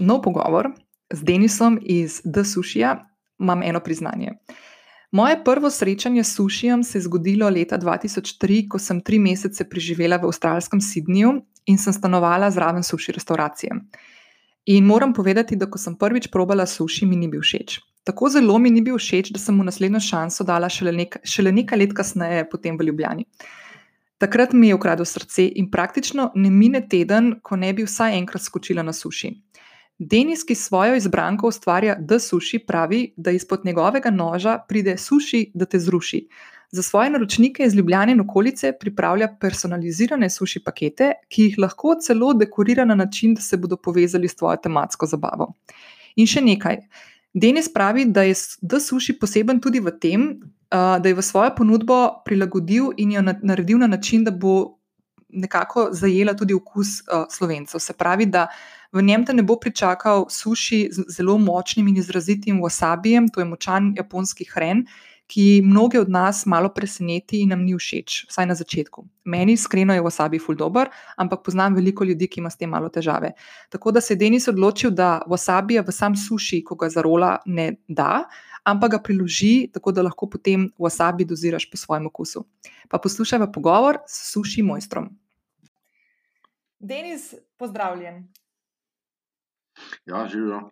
nov pogovor z Denisom iz The Sushija, imam eno priznanje. Moje prvo srečanje s sušijem se je zgodilo leta 2003, ko sem tri mesece preživela v avstralskem Sydneyju in sem stanovala zraven suši restauracije. In moram povedati, da ko sem prvič probala suši, mi ni bil všeč. Tako zelo mi ni bil všeč, da sem mu naslednjo šanso dala šele, nek, šele nekaj let kasneje, potem v Ljubljani. Takrat mi je ukradel srce in praktično ne mine teden, ko ne bi vsaj enkrat skočila na suši. Denis, ki svojo izbranko ustvarja The Sushi, pravi, da izpod njegovega noža pride suši, da te zruši. Za svoje naročnike iz Ljubljana in okolice pripravlja personalizirane suši pakete, ki jih lahko celo dekorira na način, da se bodo povezali s tvojo tematsko zabavo. In še nekaj. Denis pravi, da je The Sushi poseben tudi v tem, da je v svojo ponudbo prilagodil in jo naredil na način, da bo nekako zajela tudi okus slovencev. Se pravi, da v njem te ne bo pričakal suši z zelo močnim in izrazitim wasabijem, to je močan japonski hren, ki mnoge od nas malo preseneti in nam ni všeč, vsaj na začetku. Meni iskreno je wasabi ful dobr, ampak poznam veliko ljudi, ki ima s tem malo težave. Tako da se je Denis odločil, da wasabija v sam suši, ko ga zarola, ne da, ampak ga priloži, tako da lahko potem wasabi doziraš po svojem okusu. Pa poslušaj pogovor s suši mojstrom. Denis, pozdravljen. Ja, živijo.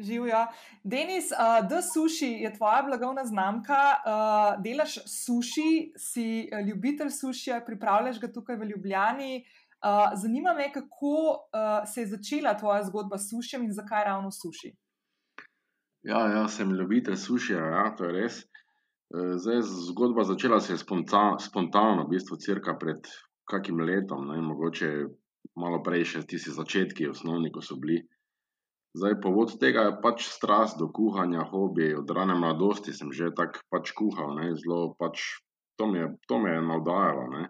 Živijo. Denis, uh, The Sushi je tvoja blagovna znamka, uh, delaš suši, si ljubitelj sušija, pripravljaš ga tukaj v Ljubljani. Uh, zanima me, kako uh, se je začela tvoja zgodba s sušijem in zakaj ravno suši. Ja, ja, sem ljubitelj sušija, ja, to je res. Zdaj, zgodba začela se je spontano, spontano v bistvu, crka pred kakim letom, ne, mogoče malo prej, še tisti začetki, osnovni, ko so bili. Zdaj, povod tega je pač strast do kuhanja, hobi. Od rane mladosti sem že tako pač kuhal, ne, zelo pač to me je, to me je navdajalo. Ne.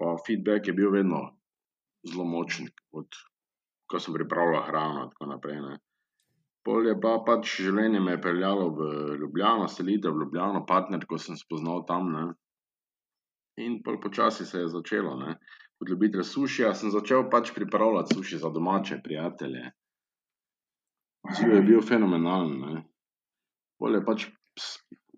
Pa feedback je bil vedno zelo močen, od, ko sem pripravljal hrano in tako naprej. Ne. Pol je pa pač življenje me peljalo v Ljubljano, selitev v Ljubljano, partner, ko sem spoznal tam. Ne. In pol počasi se je začelo. Ne. Kot ljubitelj sušija sem začel pač pripravljati suši za domače prijatelje. Odziv je bil fenomenalen. Pol je pač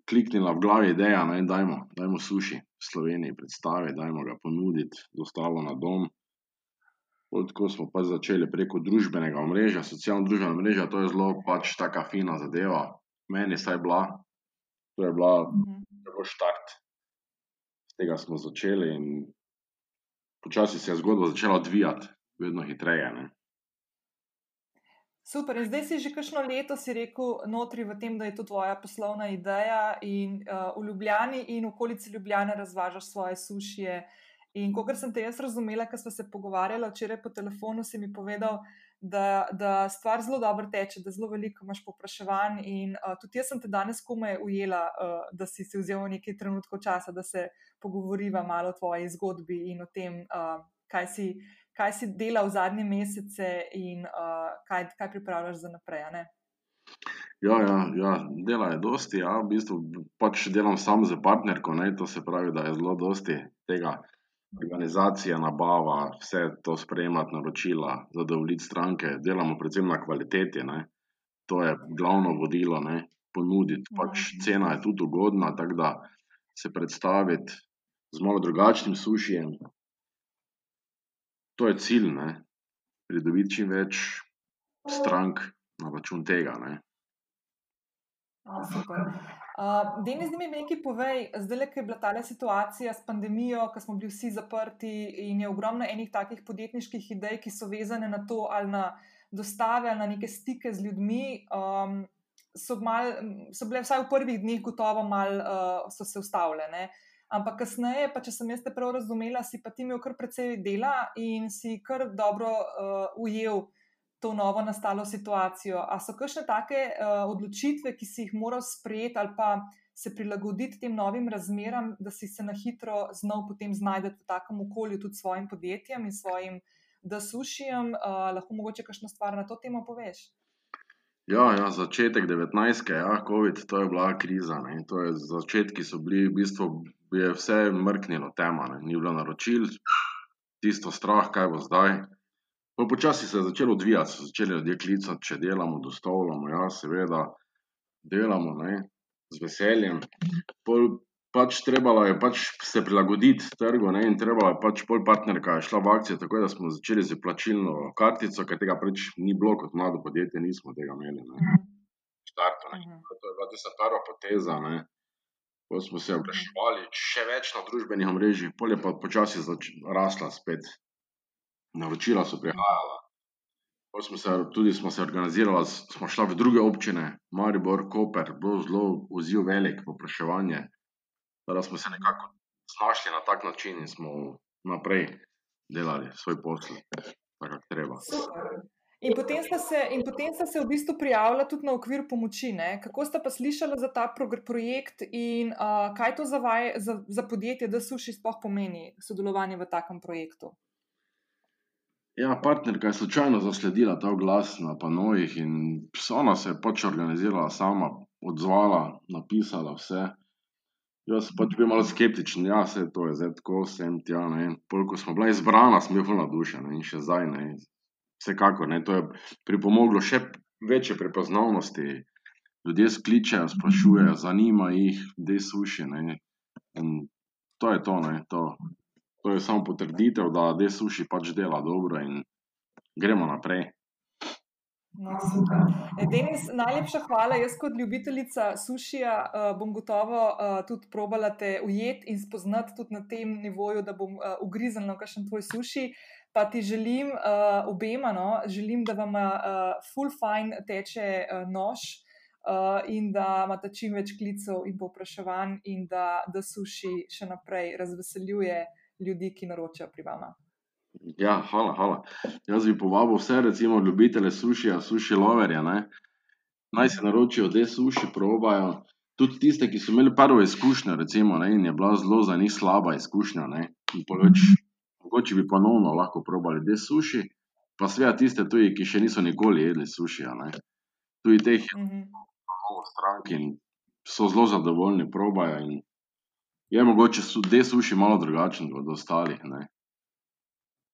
kliknila v glavi ideja, ne, dajmo, dajmo suši v Sloveniji predstaviti, dajmo ga ponuditi, dostavo na dom. Pol tako smo pač začeli preko družbenega omrežja, socialno-družbenega omrežja, to je zelo pač taka fina zadeva. Meni vsaj bila, to je bila tako štart. S tega smo začeli in počasi se je zgodba začela odvijati, vedno hitreje, ne. Super, in zdaj si že kakšno leto, si rekel, notri v tem, da je to tvoja poslovna ideja in uh, v Ljubljani in v okolici Ljubljane razvažaš svoje sušije. In kot sem te jaz razumela, ker smo se pogovarjali včeraj po telefonu, si mi povedal, da, da stvar zelo dobro teče, da zelo veliko imaš popraševanj. In uh, tudi jaz sem te danes komaj ujela, uh, da si si vzel nekaj trenutkov časa, da se pogovoriva malo o tvoji zgodbi in o tem, uh, kaj si kaj si delal v zadnje mesece in uh, kaj, kaj pripravljaš za naprej. Ja, ja, ja, dela je dosti. Ja. V bistvu pač delam sam z partnerko, ne. to se pravi, da je zelo dosti tega. Organizacija, nabava, vse to sprejemati, naročila, zadovoljiti stranke, delamo predvsem na kvaliteti. Ne. To je glavno vodilo, ne. ponuditi. Pač cena je tudi ugodna, tako da se predstaviti z malo drugačnim sušijem, to je cilj, ne. Pridobiti čim več strank na račun tega, ne. Super. Uh, Denis, mi nekaj povej, zdaj, ko je bila ta situacija s pandemijo, ko smo bili vsi zaprti in je ogromno enih takih podjetniških idej, ki so vezane na to, ali na dostave, ali na neke stike z ljudmi, um, so, mal, so bile vsaj v prvih dneh gotovo malo uh, so se ustavljene. Ampak kasneje, pa če sem jaz te prav razumela, si pa ti imel kar precej dela in si kar dobro uh, ujel to novo nastalo situacijo. A so kakšne take uh, odločitve, ki si jih moral sprejeti ali pa se prilagoditi tem novim razmeram, da si se na hitro znal potem znajti v takem okolju tudi svojim podjetjem in svojim, da sušijem, uh, lahko mogoče kakšno stvar na to temo poveš? Ja, ja, začetek 19. Ja, COVID, to je bila kriza. Ne. To je, začetki so bili, v bistvu je vse mrknilo, tema, ne. ni bilo naročil, tisto strah, kaj bo zdaj. Pa počasi se je začelo odvijati, so začeli ljudje klicati, če delamo, dostavljamo, ja, seveda, delamo, ne, z veseljem. Pol pač trebalo je pač se prilagoditi trgu, ne, in trebalo je pač pol partnerka je šla v akcijo, tako da smo začeli s plačilno kartico, ker tega pač ni bilo kot mlado podjetje, nismo tega imeli, ne. V štartu, ne. To je bila tista prva poteza, ne. Pol smo se oglaševali še več na družbenih omrežjih, pol je pa počasi rasla spet. Naročila so prihajala. Pol smo se, tudi smo se organizirala, smo šla v druge občine, Maribor, Koper, bilo zelo odziv velik, povpraševanje. Da smo se nekako znašli na tak način in smo naprej delali svoj posel, tako kak treba. In potem sta se, in potem sta se v bistvu prijavila tudi na okvir pomoči, ne? Kako sta pa slišala za ta projekt in uh, kaj to za vaj, za, za podjetje, da suši sploh pomeni sodelovanje v takem projektu? Ja, partnerka je slučajno zasledila ta oglas na panojih in ona se je pač organizirala sama, odzvala, napisala vse. Jaz sem pač bil malo skeptičen, ja, saj to je zdaj tako, sem tja, ne. Pol ko smo bila izbrana, sem bil ful navdušen, ne, in še zdaj, ne. Vsekakor, ne, to je pripomoglo še večje prepoznavnosti. Ljudje skličejo, sprašujejo, zanima jih, kdaj suši, ne. In to je to, ne, to. To je samo potrditev, da Desuši pač dela dobro in gremo naprej. No, super. Denis, najlepša hvala. Jaz, kot ljubiteljica sušija, uh, bom gotovo uh, tudi probala te ujeti in spoznati tudi na tem nivoju, da bom uh, ugriznila kakšen tvoj suši. Pa ti želim obema, no? želim, da vam full fine teče nož in da imate čim več klicev in povpraševanj, in da, da suši še naprej razveseljuje ljudi, ki naročajo pri vama. Ja, hvala, hvala. Jaz bi povabil vse, recimo, ljubitele sušija, suši loverja, ne? naj se naročijo, da suši probajo. Tudi tiste, ki so imeli prvo izkušnjo, recimo, ne, in je bila zelo za njih slaba izkušnja, ne, in poveč, mogoče bi ponovno lahko probali de suši, pa seveda tiste tudi, ki še niso nikoli jedli sušija, ne. Tudi teh je mnogo strank in so zelo zadovoljni, probajo in je mogoče de suši malo drugačen od ostalih, ne.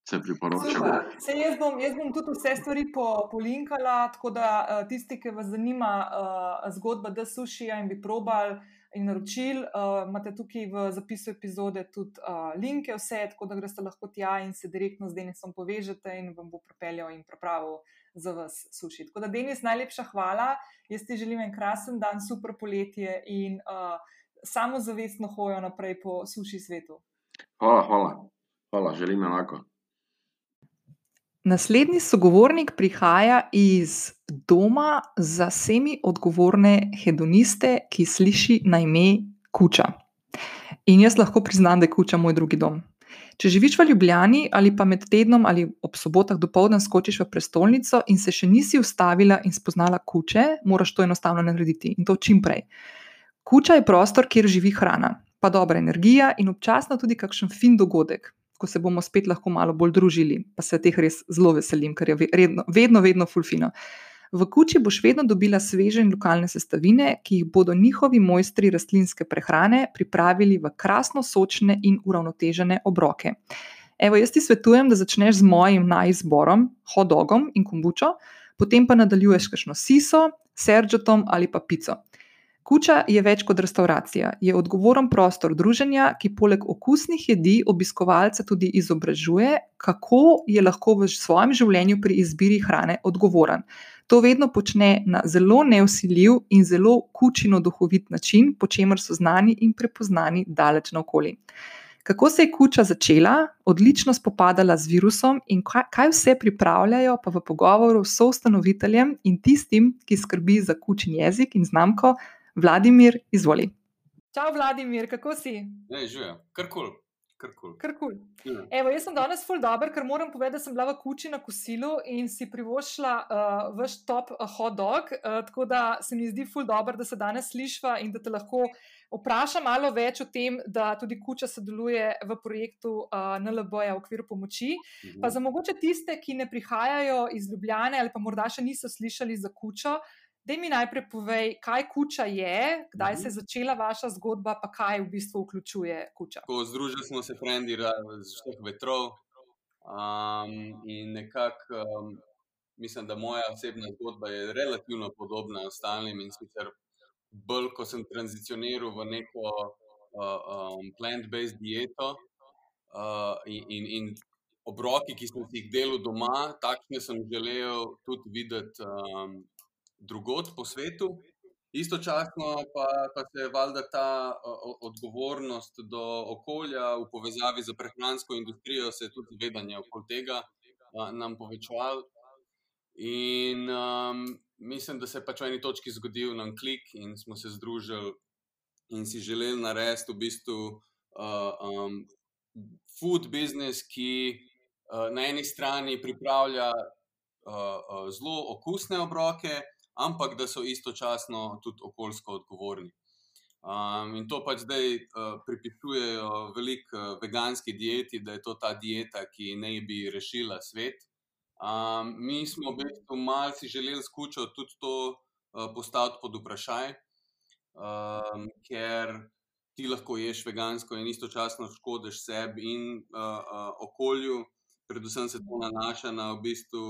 Se priporočam. Saj jaz bom, jaz bom tudi vse stvari po, polinkala, tako da tisti, ki vas zanima uh, zgodba de sušija in bi probali in naročili, uh, imate tukaj v zapisu epizode tudi uh, linke vse, tako da greste lahko tja in se direktno z Denisom povežete in vam bo pripeljal in pripravil za vas suši. Tako da, Denis, najlepša hvala. Jaz ti želim en krasen dan, super poletje in uh, samozavestno hojo naprej po suši svetu. Hvala, hvala. hvala želim enako. Naslednji sogovornik prihaja iz doma za semi odgovorne hedoniste, ki sliši na ime Kuča. In jaz lahko priznam, da je Kuča moj drugi dom. Če živiš v Ljubljani ali pa med tednom ali ob sobotah do povdan skočiš v prestolnico in se še nisi ustavila in spoznala kuče, moraš to enostavno narediti in to čim prej. Kuča je prostor, kjer živi hrana, pa dobra energija in občasno tudi kakšen fin dogodek, ko se bomo spet lahko malo bolj družili. Pa se teh res zelo veselim, ker je vedno, vedno, vedno fulfino. V kuči boš vedno dobila sveže in lokalne sestavine, ki jih bodo njihovi mojstri rastlinske prehrane pripravili v krasno sočne in uravnotežene obroke. Evo, jaz ti svetujem, da začneš z mojim najizborom, hodogom in kombučo, potem pa nadaljuješ kakšno siso, serđotom ali pa pico. Kuča je več kot restauracija, je odgovoren prostor druženja, ki poleg okusnih jedi obiskovalce tudi izobražuje, kako je lahko v svojem življenju pri izbiri hrane odgovoren. To vedno počne na zelo neusiljiv in zelo kučino duhovit način, po čemer so znani in prepoznani daleč naokoli. Kako se je kuča začela, odlično spopadala z virusom in kaj vse pripravljajo, pa v pogovoru s soustanoviteljem in tistim, ki skrbi za kučin jezik in znamko, Vladimir, izvoli. Čau, Vladimir, kako si? Ne, živijo, kar kul. Kar kul. Ja. Evo, jaz sem danes full dober, ker moram povedati, da sem bila v kuči na kosilu in si privoščila uh, vaš top uh, hot dog. Uh, tako da se mi zdi full dober, da se danes slišva in da te lahko vprašam malo več o tem, da tudi kuča sodeluje v projektu uh, NLB-ja v okviru pomoči. Uh -huh. Pa za mogoče tiste, ki ne prihajajo iz Ljubljane ali pa morda še niso slišali za kučo, Da mi najprej povej, kaj kuča je, kdaj mm -hmm. se je začela vaša zgodba, pa kaj v bistvu vključuje kuča. Združili smo se, frendi, iz vseh vetrov. Um, in nekako um, mislim, da moja osebna zgodba je relativno podobna ostalim in sicer bolj, ko sem tranzicioniral v neko uh, um, plant-based dieto uh, in, in, in obroki, ki sem si jih delal doma, takšne sem želel tudi videti um, drugot po svetu. Istočasno pa, pa se je valjda ta uh, odgovornost do okolja v povezavi z prehransko industrijo, se je tudi zavedanje okoli tega uh, nam povečval. In um, mislim, da se je pač v eni točki zgodil nam klik in smo se združili in si želeli narediti v bistvu uh, um, food business, ki uh, na eni strani pripravlja uh, uh, zelo okusne obroke, ampak da so istočasno tudi okoljsko odgovorni. Um, in to pač zdaj uh, pripisujejo veliko uh, veganski dieti, da je to ta dieta, ki naj bi rešila svet. Um, mi smo v bistvu malce želeli skučati tudi to uh, postaviti pod vprašaj, um, ker ti lahko ješ vegansko in istočasno škodiš sebi in uh, uh, okolju. Predvsem se to nanaša na v bistvu,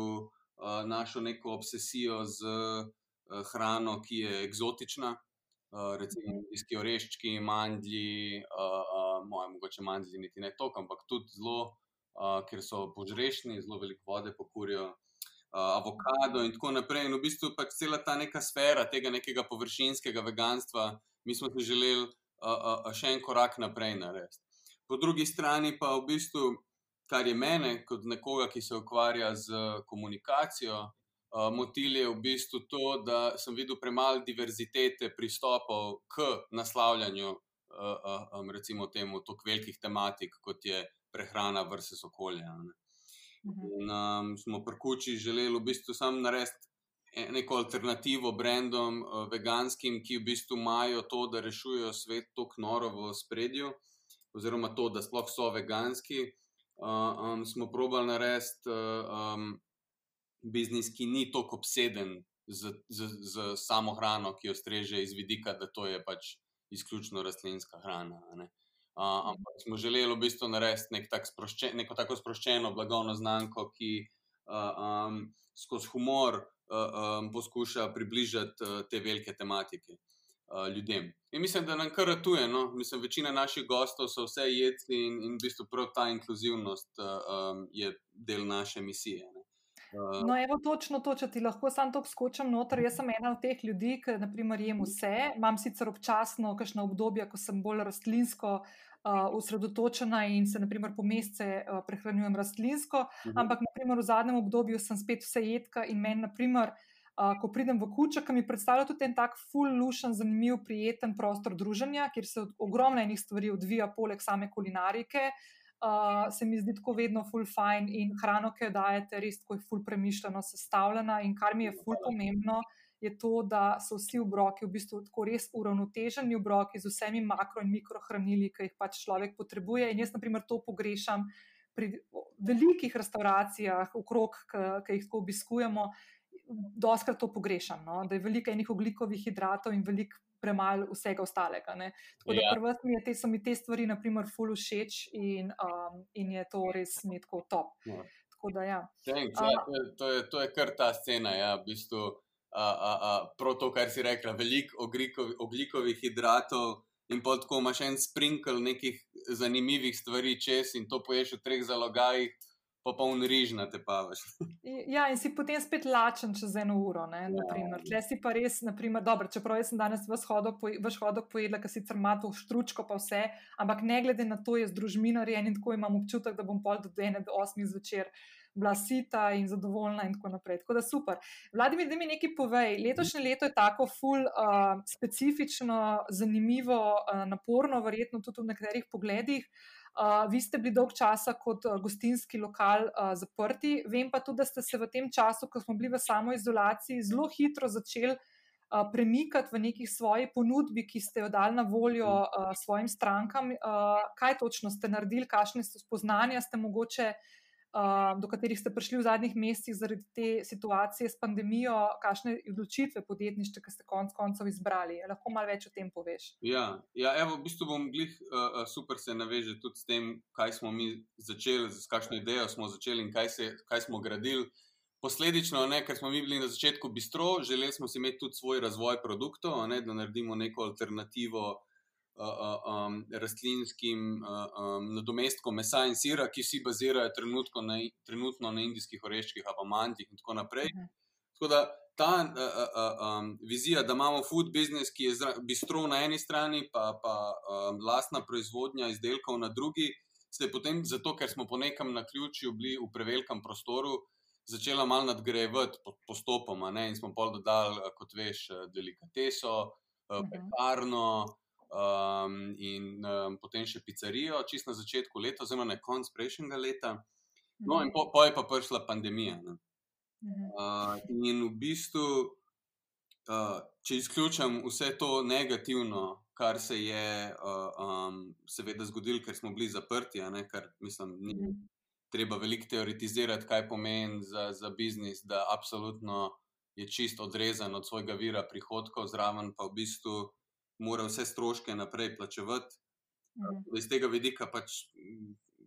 našo neko obsesijo z uh, hrano, ki je eksotična. Uh, recimo, tisti oreščki, mandlji, moje, mogoče mandlji, niti ne toliko, ampak tudi zelo ker so požrešni, zelo veliko vode pokurijo, avokado in tako naprej. In v bistvu pač cela ta neka sfera tega nekega površinskega veganstva, mi smo si želeli še en korak naprej narediti. Po drugi strani pa v bistvu, kar je mene, kot nekoga, ki se ukvarja z komunikacijo. Uh, motil je v bistvu to, da sem videl premalo diverzitete pristopov k naslavljanju, um, recimo, temu, tako velikih tematik, kot je prehrana versus okolje. Mhm. In, um, smo pri kuči želeli v bistvu samo narediti e, neko alternativo brendom, uh, veganskim, ki v bistvu imajo to, da rešujejo svet tako noro v spredju, oziroma to, da sploh so veganski. Uh, um, smo probali narediti uh, um, biznis, ki ni tako obseden z, z, z samo hrano, ki jo streže iz vidika, da to je pač izključno rastlinska hrana. Uh, ampak smo želeli v bistvu narediti nek tak sproščen, neko tako sproščeno blagovno znamko, ki uh, um, skozi humor uh, um, poskuša približati uh, te velike tematike uh, ljudem. In mislim, da nam kar ratuje. No? Mislim, večina naših gostov so vse jedci in, in v bistvu prav ta inkluzivnost uh, um, je del naše misije. Ne? No, evo, točno to, če ti lahko sam to skočim noter. Jaz sem ena od teh ljudi, ki naprimer jem vse. Imam sicer občasno kakšno obdobje, ko sem bolj rastlinsko osredotočena uh, in se naprimer po mesece uh, prehranjujem rastlinsko, mhm. ampak naprimer v zadnjem obdobju sem spet vse jedka in meni, naprimer, uh, ko pridem v kučo, ki mi predstavlja tudi en tak full lušen, zanimiv, prijeten prostor druženja, kjer se ogromno enih stvari odvija poleg same kulinarike. Uh, uh, se mi zdi tako vedno full fine in hrano, ki jo dajete, res tako je full premišljeno sestavljena. In kar mi je full pomembno, je to, da so vsi obroki v bistvu tako res uravnoteženi obroki z vsemi makro in mikrohranili, ki jih pač človek potrebuje. In jaz, na primer, to pogrešam. Pri velikih restauracijah, okrog, ki jih tako obiskujemo, doskrat to pogrešam. No? Da je veliko enih oglikovih hidratov in veliko premalo vsega ostalega. Ne? Tako da ja. prvo mi je, te so mi te stvari, naprimer, full všeč in, um, in je to res mi tako top. Ja. Tako da, ja. Thanks, ja, to, je, to, je, to je kar ta scena, ja, v bistvu. Prav to, kar si rekla, veliko oglikovih hidratov, in pa tako imaš en sprinkle nekih zanimivih stvari čez, in to poješ v treh zalogajih, pa poln riž na te pavaš. ja, in si potem spet lačen čez eno uro. Ne, ja. Tle si pa res, naprimer, dobro, čeprav sem danes v hodok pojedla, ker sicer ima to štručko, pa vse, ampak ne glede na to, je z družminarjem in tako imam občutek, da bom pol do ene do osmi zvečer. Blasita in zadovoljna, in tako naprej. Tako da super. Vladi mi, da mi nekaj povej. Letošnje leto je tako ful, uh, specifično, zanimivo, uh, naporno, verjetno tudi v nekaterih pogledih. Uh, Uh, vi ste bili dolg časa kot uh, gostinski lokal uh, zaprti. Vem pa tudi, da ste se v tem času, ko smo bili v samoizolaciji, zelo hitro začeli uh, premikati v neki svoji ponudbi, ki ste jo dali na voljo uh, svojim strankam. Uh, kaj točno ste naredili, kakšne spoznanja ste mogoče uh, do katerih ste prišli v zadnjih mesecih zaradi te situacije s pandemijo, kakšne odločitve podjetniške, ki ste konec koncev izbrali. Lahko malo več o tem poveš? Ja, ja evo, v bistvu bom glih uh, super se naveže tudi s tem, kaj smo mi začeli, z kakšno idejo smo začeli in kaj, se, kaj smo gradili. Posledično, ne, ker smo mi bili na začetku bistro, želeli smo si imeti tudi svoj razvoj produktov, ne, da naredimo neko alternativo um, rastlinskim uh, um, nadomestkom mesa in sira, ki vsi bazirajo na, trenutno na indijskih oreščkih, apamantih in tako naprej. Uh -huh. Tako da ta uh, uh, um, vizija, da imamo food business, ki je bistro na eni strani, pa pa um, lastna proizvodnja izdelkov na drugi, se je potem, zato ker smo po nekem naključju bili v prevelikem prostoru začela malo nadgrajevati postopoma. Ne? In smo pol dodali, kot veš, delikateso, mhm. pekarno um, in um, potem še pizzerijo, čist na začetku leta, oziroma na koncu prejšnjega leta. No, in po, po je pa prišla pandemija. Uh, in v bistvu, uh, če izključim vse to negativno, kar se je, uh, um, seveda, zgodilo, ker smo bili zaprti, ne, kar mislim, ni, treba veliko teoretizirati, kaj pomeni za, za biznis, da absolutno je čist odrezan od svojega vira prihodkov, zraven pa v bistvu mora vse stroške naprej plačevati. Mhm. Iz tega vidika pač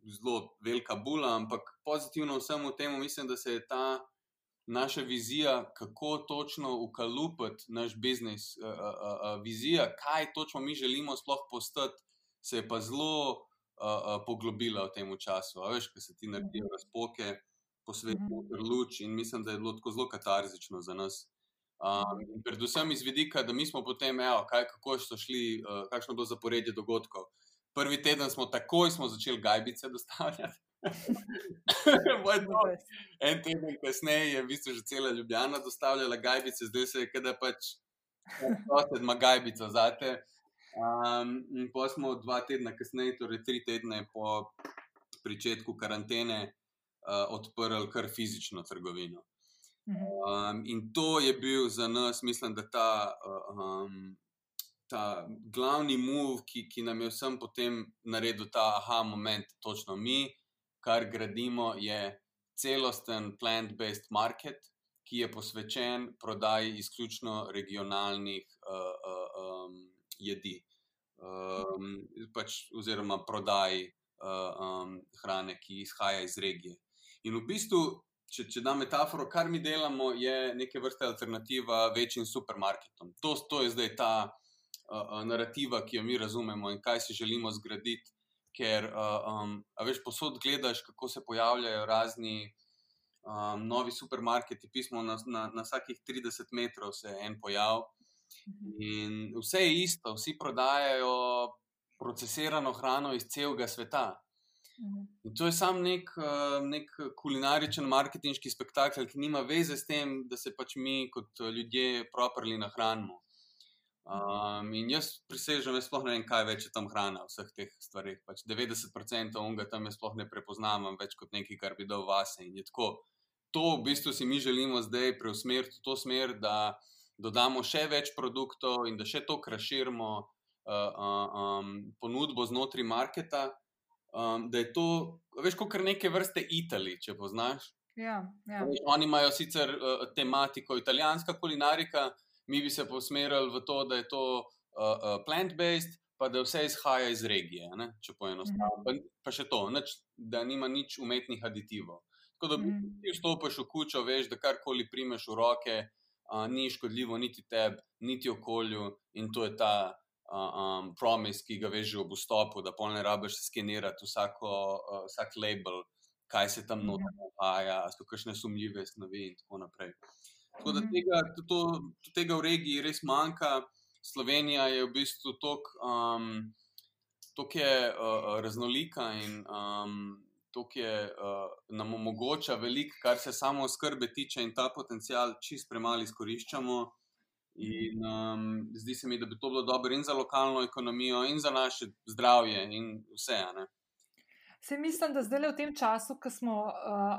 zelo velika bula, ampak pozitivno vsemu temu mislim, da se je ta naša vizija, kako točno ukalupiti naš biznis, uh, uh, uh, vizija, kaj točno mi želimo sploh postati, se je pa zelo uh, poglobila v tem času. Veš, kaj se ti naredijo mhm. razpoke po svetu, mm. luč in mislim, da je bilo tako zelo katarzično za nas. Um, predvsem iz vidika, da mi smo potem, evo, kaj, kako so šli, uh, kakšno bo zaporedje dogodkov. Prvi teden smo takoj smo začeli gajbice dostavljati. en teden kasneje je v bistvu že cela Ljubljana dostavljala gajbice, zdaj se je, da pač ima gajbico zate. Um, in pa smo dva tedna kasneje, torej tri tedne po začetku karantene, uh, odprli kar fizično trgovino. Um, in to je bil za nas, mislim, da ta, um, ta glavni move, ki, ki nam je vsem potem naredil ta aha moment, točno mi, kar gradimo, je celosten plant-based market, ki je posvečen prodaji izključno regionalnih. Uh, uh, um, jedi, um, pač, oziroma prodaji uh, um, hrane, ki izhaja iz regije. In v bistvu, če, če da metaforo, kar mi delamo, je neke vrste alternativa večjim supermarketom. To, to je zdaj ta uh, narativa, ki jo mi razumemo in kaj si želimo zgraditi. Ker, uh, um, veš, posod gledaš, kako se pojavljajo razni um, novi supermarketi, pismo na, na, na vsakih 30 metrov se en pojav. In vse je isto, vsi prodajajo procesirano hrano iz celega sveta. In to je samo nek, eh, nek kulinaričen marketinški spektakel, ki nima veze s tem, da se pač mi kot ljudje properli nahranimo. Um, in jaz prisežem, da sploh ne vem, kaj več je tam hrana, vseh teh stvareh. Pač 90% onega tam jaz sploh ne prepoznavam več kot nekaj, kar bi dal vase. In je tako. To v bistvu si mi želimo zdaj preusmeriti v to smer, da dodamo še več produktov in da še to kraširimo uh, uh, um, ponudbo znotraj marketa. Um, da je to, veš, kot neke vrste Italije, če poznaš. Ja, ja. Oni imajo sicer uh, tematiko italijanska kulinarika, mi bi se posmerili v to, da je to uh, uh, plant-based, pa da vse izhaja iz regije. Ne? Če poenostavim. Mhm. Pa, pa še to, neč, da nima nič umetnih aditivov. Tako da, mhm. ti vstopiš v kučo, veš, da karkoli primeš v roke, uh, ni škodljivo niti tebi, niti okolju, in to je ta um, promis, ki ga veš ob vstopu, da polne rabiš skenirati vsako, uh, vsak label, kaj se tam noter mhm. dogaja, so kakšne sumljive snovi in tako naprej. Tako da mhm. tega, to, tega v regiji res manjka. Slovenija je v bistvu tako um, uh, raznolika in um, tukaj uh, nam omogoča veliko, kar se samo skrbe tiče, in ta potencial čist premalo izkoriščamo. In um, zdi se mi, da bi to bilo dobro in za lokalno ekonomijo, in za naše zdravje, in vse. Se mislim, da zdaj v tem času, ko smo uh,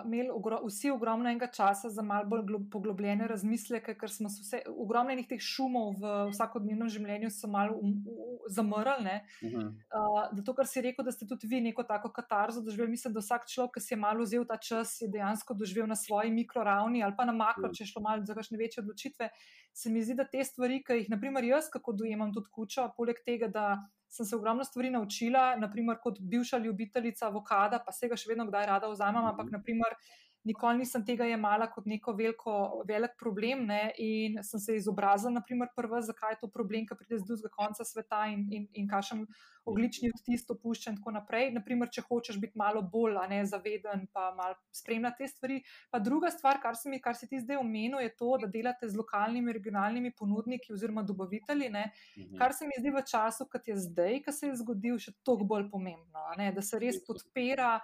imeli ogro, vsi ogromno enega časa za malo bolj glo, poglobljene razmisleke, ker smo se vse, ogromno enih teh šumov v vsakodnevnem življenju so malo um, um, zamrli. Uh -huh. uh, zato, ker si rekel, da ste tudi vi neko tako katarzo doživeli, mislim, da vsak človek, ki si je malo vzel ta čas, je dejansko doživel na svoji mikroravni ali pa na makro, uh -huh. če šlo malo za kakšne večje odločitve. Se mi zdi, da te stvari, ki jih, naprimer, jaz, kako dojemam tudi kučo, poleg tega, da sem se ogromno stvari naučila, naprimer kot bivša ljubiteljica avokada, pa se ga še vedno kdaj rada vzamem, ampak mhm. naprimer nikoli nisem tega jemala kot neko veliko, velik problem. Ne? In sem se izobrazila, naprimer, prva, zakaj je to problem, ki pride z drugega konca sveta in, in, in kakšen oglični odtis to pušča in tako naprej. Naprimer, če hočeš biti malo bolj ne, zaveden, pa malo spremljati te stvari. Pa druga stvar, kar, mi, kar si ti zdaj omenil, je to, da delate z lokalnimi, regionalnimi ponudniki oziroma dobavitelji, ne, mhm. kar se mi zdi v času, kot je zdaj, ki se je zgodil, še toliko bolj pomembno, ne, da se res podpira.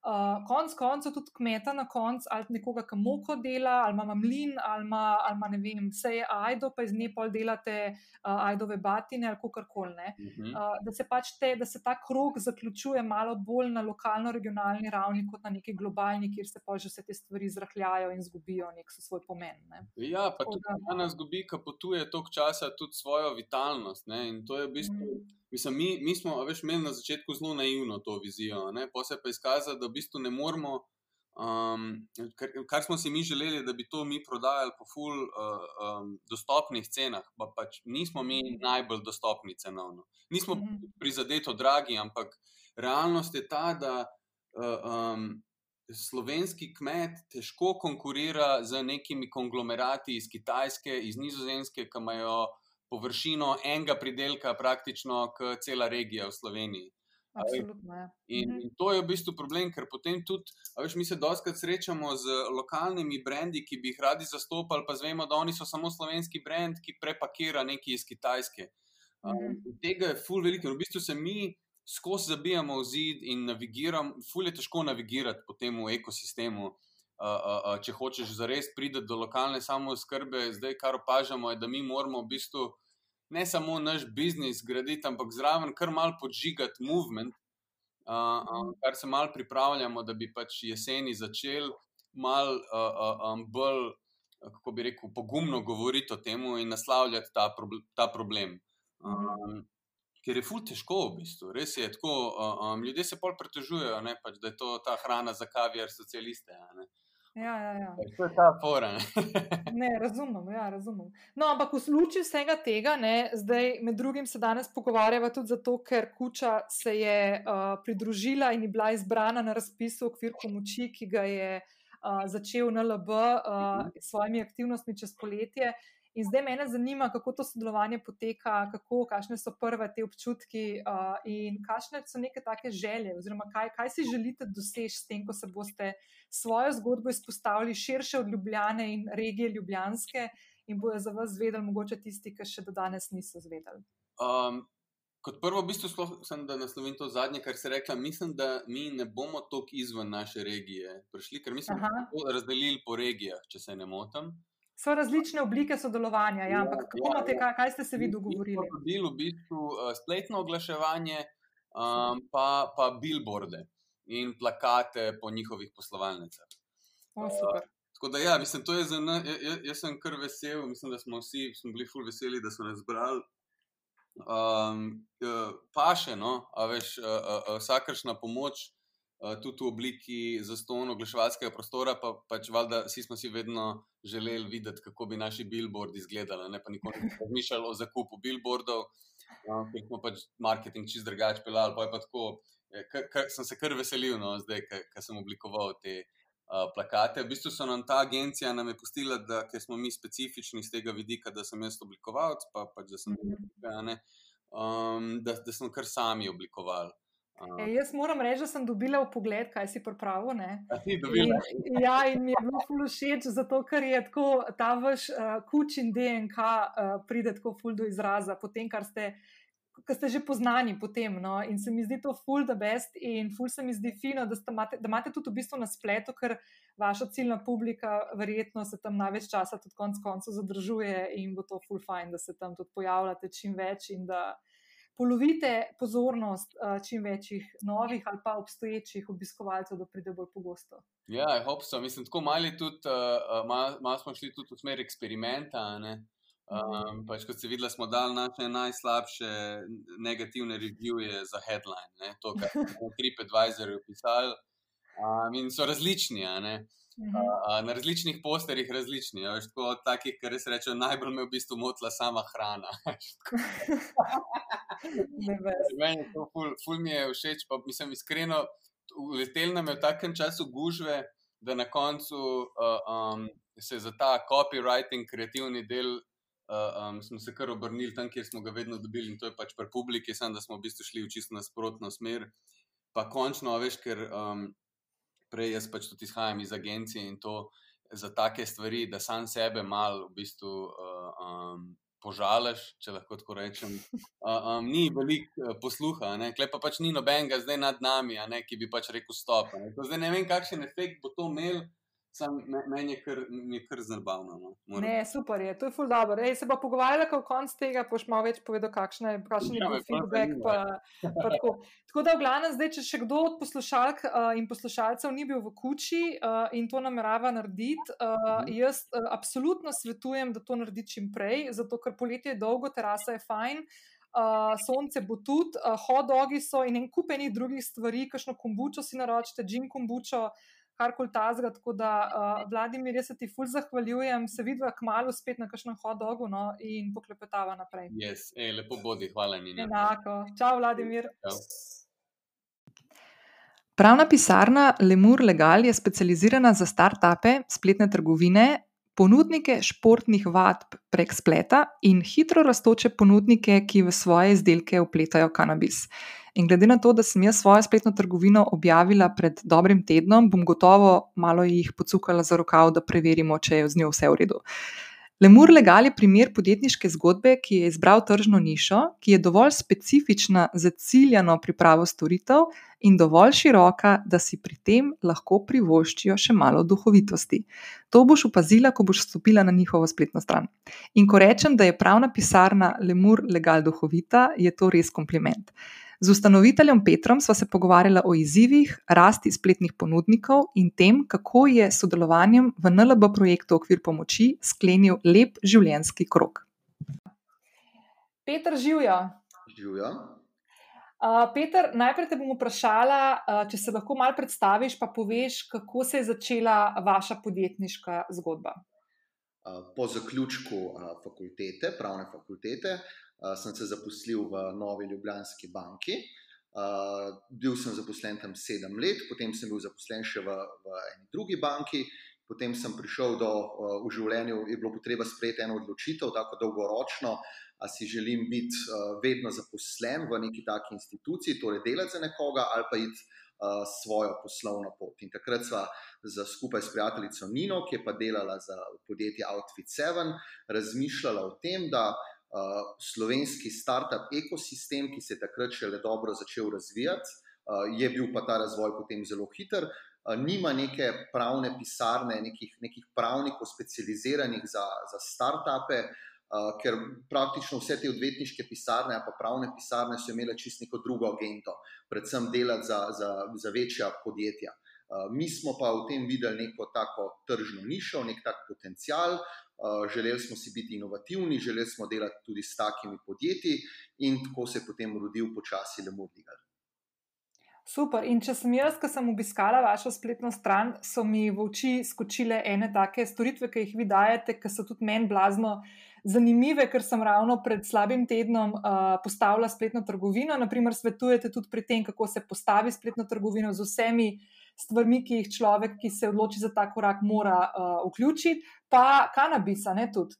Uh, konc koncev tudi kmeta na koncu, ali nekoga, ki moko dela, ali ima mlin, ali ima, ali ima ne vem, vse je ajdo, pa iz nje pol delate uh, ajdove batine ali kar koli. Uh -huh. uh, da se pač te, da se ta krog zaključuje malo bolj na lokalno, regionalni ravni, kot na neki globalni, kjer se pa že vse te stvari zrahljajo in zgubijo nek svoj pomen. Ne. Ja, pa tudi danes zgubi, ki potuje toliko časa, tudi svojo vitalnost. Ne? In to je v bistvu. Uh -huh. Mislim, mi, mi smo veš, imeli na začetku zelo naivno to vizijo, pa se je pa izkazalo, da v bistvu ne moremo, um, kar, kar smo si mi želeli, da bi to mi prodajali po full uh, um, dostopnih cenah, pa pač nismo mi najbolj dostopni cenovno. Nismo mhm. prizadeto dragi, ampak realnost je ta, da uh, um, slovenski kmet težko konkurira z nekimi konglomerati iz Kitajske, iz Nizozemske, ki imajo površino enega pridelka, praktično kot cela regija v Sloveniji. Absolutno. Ja. In, mhm. in to je v bistvu problem, ker potem tudi, veš, mi se doskrat srečamo z lokalnimi brendi, ki bi jih radi zastopali, pa zvemo, da oni so samo slovenski brend, ki prepakira nekaj iz Kitajske. Um, tega je ful veliko. V bistvu se mi skozi zabijamo v zid in navigiramo, ful je težko navigirati po tem ekosistemu. Uh, uh, če hočeš zares priti do lokalne samozkrbe, zdaj kar opažamo, je, da mi moramo v bistvu ne samo naš biznis graditi, ampak zraven kar mal podžigati movement, uh, uh, kar se mal pripravljamo, da bi pač jeseni začeli mal uh, um, bolj, kako bi rekel, pogumno govoriti o tem in naslavljati ta, proble ta problem. Um, Ker je ful težko, v bistvu. res je tako. Um, ljudje se pol pretežujejo, pač, da je to ta hrana za kaviar socialiste. Uh, Ja, ja, ja. To je ta fora. ne, razumem, ja, razumem. No, ampak v luči vsega tega, ne, zdaj med drugim se danes pogovarjava tudi zato, ker Kuča se je uh, pridružila in je bila izbrana na razpisu v okviru pomoči, ki ga je uh, začel NLB uh, s svojimi aktivnostmi čez poletje. In zdaj me zanima, kako to sodelovanje poteka, kako, kakšne so prve te občutki uh, in kakšne so neke take želje, oziroma kaj, kaj si želite doseči s tem, ko se boste svojo zgodbo izpostavili širše od Ljubljane in regije Ljubljanske in bojo za vas zvedeli, mogoče tisti, ki še do danes niso zvedeli. Um. Kot prvo, v bistvu, sem, da naslovim to zadnje, kar se je rekla. Mislim, da mi ne bomo tako izven naše regije prišli, ker mislim, da bomo razdelili po regijah, če se ne motim so različne oblike sodelovanja. Ja, ampak kako ja, imate, kaj, kaj ste se vi dogovorili? Mi smo dobili v bistvu uh, spletno oglaševanje, um, pa, pa billboarde in plakate po njihovih poslovalnicah. O, uh, tako da, ja, mislim, to je za nas, jaz, jaz sem kar vesel, mislim, da smo vsi smo bili ful veseli, da so nas zbrali. Um, uh, pa še, no, a veš, uh, uh, vsakršna pomoč. Eh, tudi v obliki zastonj oglaševalskega prostora, pa pač valjda vsi smo si vedno želeli videti, kako bi naši billboardi izgledali, ne pa nikoli nismo razmišljali o zakupu billboardov, no, ker smo pač marketing čist drugače pelali, pa je pa tako, eh, sem se kar veselil, no, zdaj, ker sem oblikoval te uh, plakate. V bistvu so nam ta agencija nam je pustila, da smo mi specifični z tega vidika, da sem jaz oblikovalec, pa pač da sem, mhm. ne, um, da, da smo kar sami oblikovali. E, jaz moram reči, da sem dobila v pogled, kaj si pripravil. In, ja, in mi je bilo ful všeč, zato ker je tako ta vaš uh, kuč in DNK uh, pride tako ful do izraza, potem, kar ste. Ker ste že poznani potem. No? In se mi zdi to ful the best, in ful se mi zdi fino, da, imate, da imate tudi v bistvu na spletu, ker vaša ciljna publika verjetno se tam največ časa tudi konc koncev zadržuje in bo to ful fajn, da se tam tudi pojavljate čim več in da polovite pozornost uh, čim večjih novih ali pa obstoječih obiskovalcev, da pride bolj pogosto. Ja, hopso, mislim, tako tudi, uh, malo mal smo šli tudi v smer eksperimenta. Um, pač, kot se vidi, smo dali naše najslabše negativne revije za headline, ne? to, kar smo v TripAdvisorju pisali. Um, in so različni. Uh, na različnih posterjih je različni. Ja, tako od takih, ki res rečejo, najbolj me v bistvu motila sama hrana. Meni to ful, ful mi je všeč, pa mislim iskreno, uletel nam je v takem času gužve, da na koncu uh, um, se za ta copywriting, kreativni del, uh, um, smo se kar obrnili tam, kjer smo ga vedno dobili in to je pač pri publiki, sem da smo v bistvu šli v čisto nasprotno smer. Pa končno, veš, ker. Um, prej jaz pač tudi izhajam iz agencije in to za take stvari, da sam sebe malo v bistvu uh, um, požališ, če lahko tako rečem. Uh, um, ni veliko uh, posluha, klej pa pač ni nobenega zdaj nad nami, ne, ki bi pač rekel stop. Ne. Zdaj ne vem, kakšen efekt bo to imel. Sam, meni je kar, kar zabavno. No. Ne, super je, to je ful dobro. Ej, se bo pogovarjala, kako konc tega boš malo več povedal, kakšen je, kakšen je ja, bil feedback. Pa, pa tako. tako da, v glavnem, zdaj, če še kdo od poslušalk uh, in poslušalcev ni bil v kuči uh, in to namerava narediti, uh, jaz uh, absolutno svetujem, da to naredi čim prej, zato ker poletje je dolgo, terasa je fajn. Uh, sonce bo tudi, uh, hodogi so in en kupenih drugih stvari, kakšno kombučo si naročite, džin kombučo, kar koli tazga. Tako da, uh, Vladimir, jaz se ti ful zahvaljujem, se vidiva kmalo spet na kakšnem hodogu no, in poklepetava naprej. Yes. Ej, lepo bodi, hvala Nina. Enako. Čau, Vladimir. Čau. Pravna pisarna Lemur Legal je specializirana za start-upe, spletne trgovine, ponudnike športnih vadb prek spleta in hitro raztoče ponudnike, ki v svoje izdelke upletajo kanabis. In glede na to, da sem jaz svojo spletno trgovino objavila pred dobrim tednom, bom gotovo malo jih pocukala za rokav, da preverimo, če je z njo vse v redu. Lemur Legal je primer podjetniške zgodbe, ki je izbral tržno nišo, ki je dovolj specifična za ciljano pripravo storitev in dovolj široka, da si pri tem lahko privoščijo še malo duhovitosti. To boš opazila, ko boš stopila na njihovo spletno stran. In ko rečem, da je pravna pisarna Lemur Legal duhovita, je to res kompliment. Z ustanoviteljem Petrom sva se pogovarjala o izzivih, rasti spletnih ponudnikov in tem, kako je s sodelovanjem v NLB projektu Okvir pomoči sklenil lep življenjski krok. Petr, živijo. Živijo. Uh, Peter, najprej te bom vprašala, uh, če se lahko malo predstaviš, pa poveš, kako se je začela vaša podjetniška zgodba. Uh, po zaključku uh, fakultete, pravne fakultete, uh, sem se zaposlil v Novi Ljubljanski banki. Uh, bil sem zaposlen tam sedem let, potem sem bil zaposlen še v, v eni drugi banki, potem sem prišel do uh, v življenju, je bilo potreba sprejeti eno odločitev, tako dolgoročno, a si želim biti uh, vedno zaposlen v neki taki instituciji, torej delati za nekoga ali pa iti uh, svojo poslovno pot. In takrat sva skupaj s prijateljico Nino, ki je pa delala za podjetje Outfit 7, razmišljala o tem, da uh, slovenski startup ekosistem, ki se je takrat še le dobro začel razvijati, uh, je bil pa ta razvoj potem zelo hiter. Uh, nima neke pravne pisarne, nekih, nekih pravnikov, specializiranih za, za startupe, uh, ker praktično vse te odvetniške pisarne, pa pravne pisarne, so imele čisto neko drugo agento, predvsem delati za, za, za večja podjetja. Mi smo pa v tem videli neko tako tržno nišo, nek tak potencial, želeli smo si biti inovativni, želeli smo delati tudi s takimi podjetji, in tako se je potem rodil počasi Le Mordigal. Super. In če sem jaz, ki sem obiskala vašo spletno stran, so mi v oči skočile ene take storitve, ki jih vi dajete, ki so tudi meni blazno zanimive, ker sem ravno pred slabim tednom uh, postavila spletno trgovino. Naprimer, svetujete tudi pri tem, kako se postavi spletno trgovino z vsemi stvarmi, ki jih človek, ki se odloči za ta korak, mora uh, vključiti, pa kanabisa, ne tudi.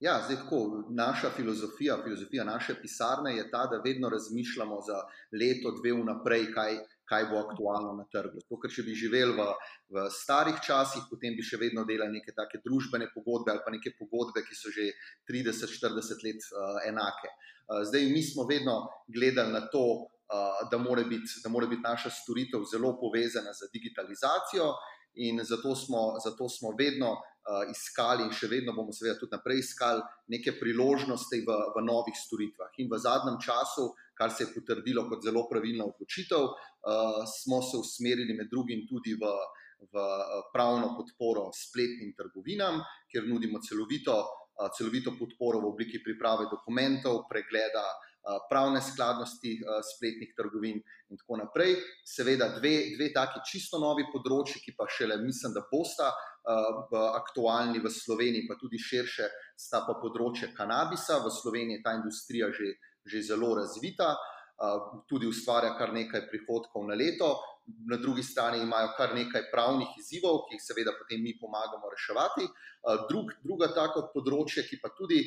Ja, zdaj tako. Naša filozofija, filozofija naše pisarne je ta, da vedno razmišljamo za leto, dve vnaprej, kaj, kaj bo aktualno na trgu. To, ker če bi živeli v, v starih časih, potem bi še vedno delali neke take družbene pogodbe ali pa neke pogodbe, ki so že 30-40 let uh, enake. Uh, zdaj mi smo vedno gledali na to, da mora, biti, da mora biti naša storitev zelo povezana z digitalizacijo, in zato smo, zato smo vedno iskali in še vedno bomo, seveda, tudi naprej iskali neke priložnosti v, v novih storitvah. In v zadnjem času, kar se je potrdilo kot zelo pravilna odločitev, smo se usmerili med drugim tudi v, v pravno podporo spletnim trgovinam, kjer nudimo celovito, celovito podporo v obliki priprave dokumentov, pregleda pravne skladnosti spletnih trgovin in tako naprej. Seveda, dve, dve taki čisto novi področji, ki pa šele mislim, da bosta aktualni v Sloveniji, pa tudi širše, sta pa področje kanabisa. V Sloveniji je ta industrija že, že zelo razvita, tudi ustvarja kar nekaj prihodkov na leto. Na drugi strani imajo kar nekaj pravnih izzivov, ki jih seveda potem mi pomagamo reševati. Drug, druga tako področje, ki pa tudi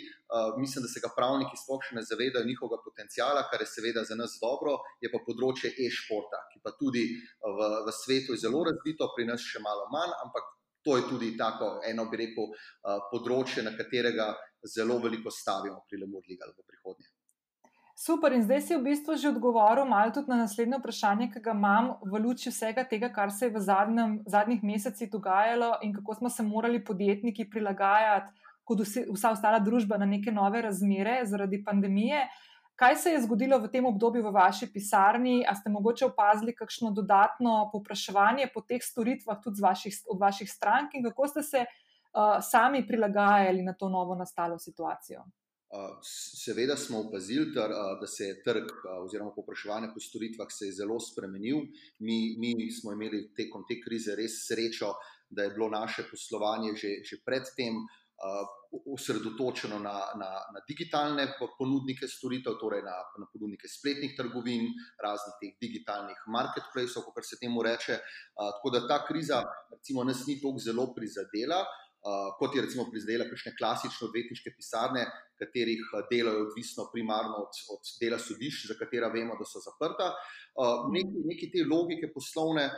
mislim, da se ga pravniki sploh še ne zavedajo njihovega potencijala, kar je seveda za nas dobro, je pa področje e-športa, ki pa tudi v, v svetu je zelo razvito, pri nas še malo manj, ampak to je tudi tako eno, bi rekel, področje, na katerega zelo veliko stavimo pri Lemur Legal v prihodnje. Super, in zdaj si v bistvu že odgovoril malo tudi na naslednje vprašanje, ki ga imam v luči vsega tega, kar se je v zadnjem, zadnjih mesecih dogajalo in kako smo se morali podjetniki prilagajati, kot vsi, vsa ostala družba, na neke nove razmere zaradi pandemije. Kaj se je zgodilo v tem obdobju v vaši pisarni? A ste mogoče opazili kakšno dodatno popraševanje po teh storitvah tudi vaših, od vaših strank in kako ste se uh, sami prilagajali na to novo nastalo situacijo? Seveda smo opazili, da se je trg oziroma popraševanje po storitvah se je zelo spremenil. Mi, mi smo imeli tekom te krize res srečo, da je bilo naše poslovanje že, že predtem osredotočeno na, na, na digitalne ponudnike storitev, torej na, na ponudnike spletnih trgovin, raznih teh digitalnih marketplacev, kot se temu reče. Tako da ta kriza, recimo, nas ni tako zelo prizadela. Uh, kot je recimo prizadela kakšne klasične odvetniške pisarne, katerih delo je odvisno primarno od, od dela sodišč, za katera vemo, da so zaprta. Neki, neki te logike poslovne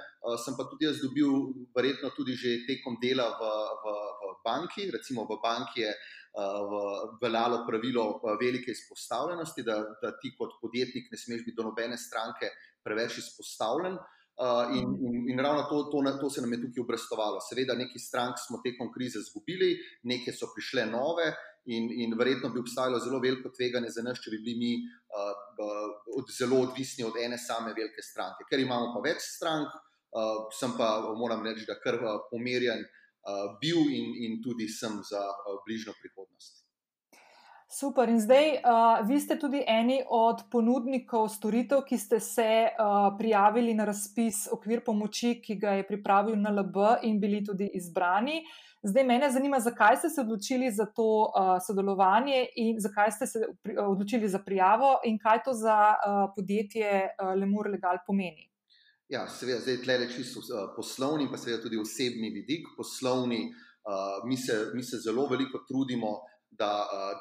sem pa tudi jaz dobil, verjetno tudi že tekom dela v, v, v banki. Recimo v banki je uh, veljalo pravilo velike izpostavljenosti, da, da ti kot podjetnik ne smeš biti do nobene stranke preveč izpostavljen. Uh, in, in, in ravno to, to, to se nam je tukaj obrestovalo. Seveda, neki strank smo tekom krize izgubili, neke so prišle nove, in, in verjetno bi obstajalo zelo veliko tveganje za nas, če bi bili mi uh, od, zelo odvisni od ene same velike stranke. Ker imamo pa več strank, uh, sem pa, moram reči, da kar pomerjen uh, bil in, in tudi sem za uh, bližnjo prihodnost. Super. In zdaj, uh, vi ste tudi eni od ponudnikov storitev, ki ste se uh, prijavili na razpis okvir pomoči, ki ga je pripravil NLB in bili tudi izbrani. Zdaj, mene zanima, zakaj ste se odločili za to uh, sodelovanje in zakaj ste se pri, uh, odločili za prijavo in kaj to za uh, podjetje uh, Lemur Legal pomeni. Ja, seveda, zdaj tle je čisto uh, poslovni, pa seveda tudi osebni vidik. Poslovni, uh, mi, se, mi se zelo veliko trudimo da,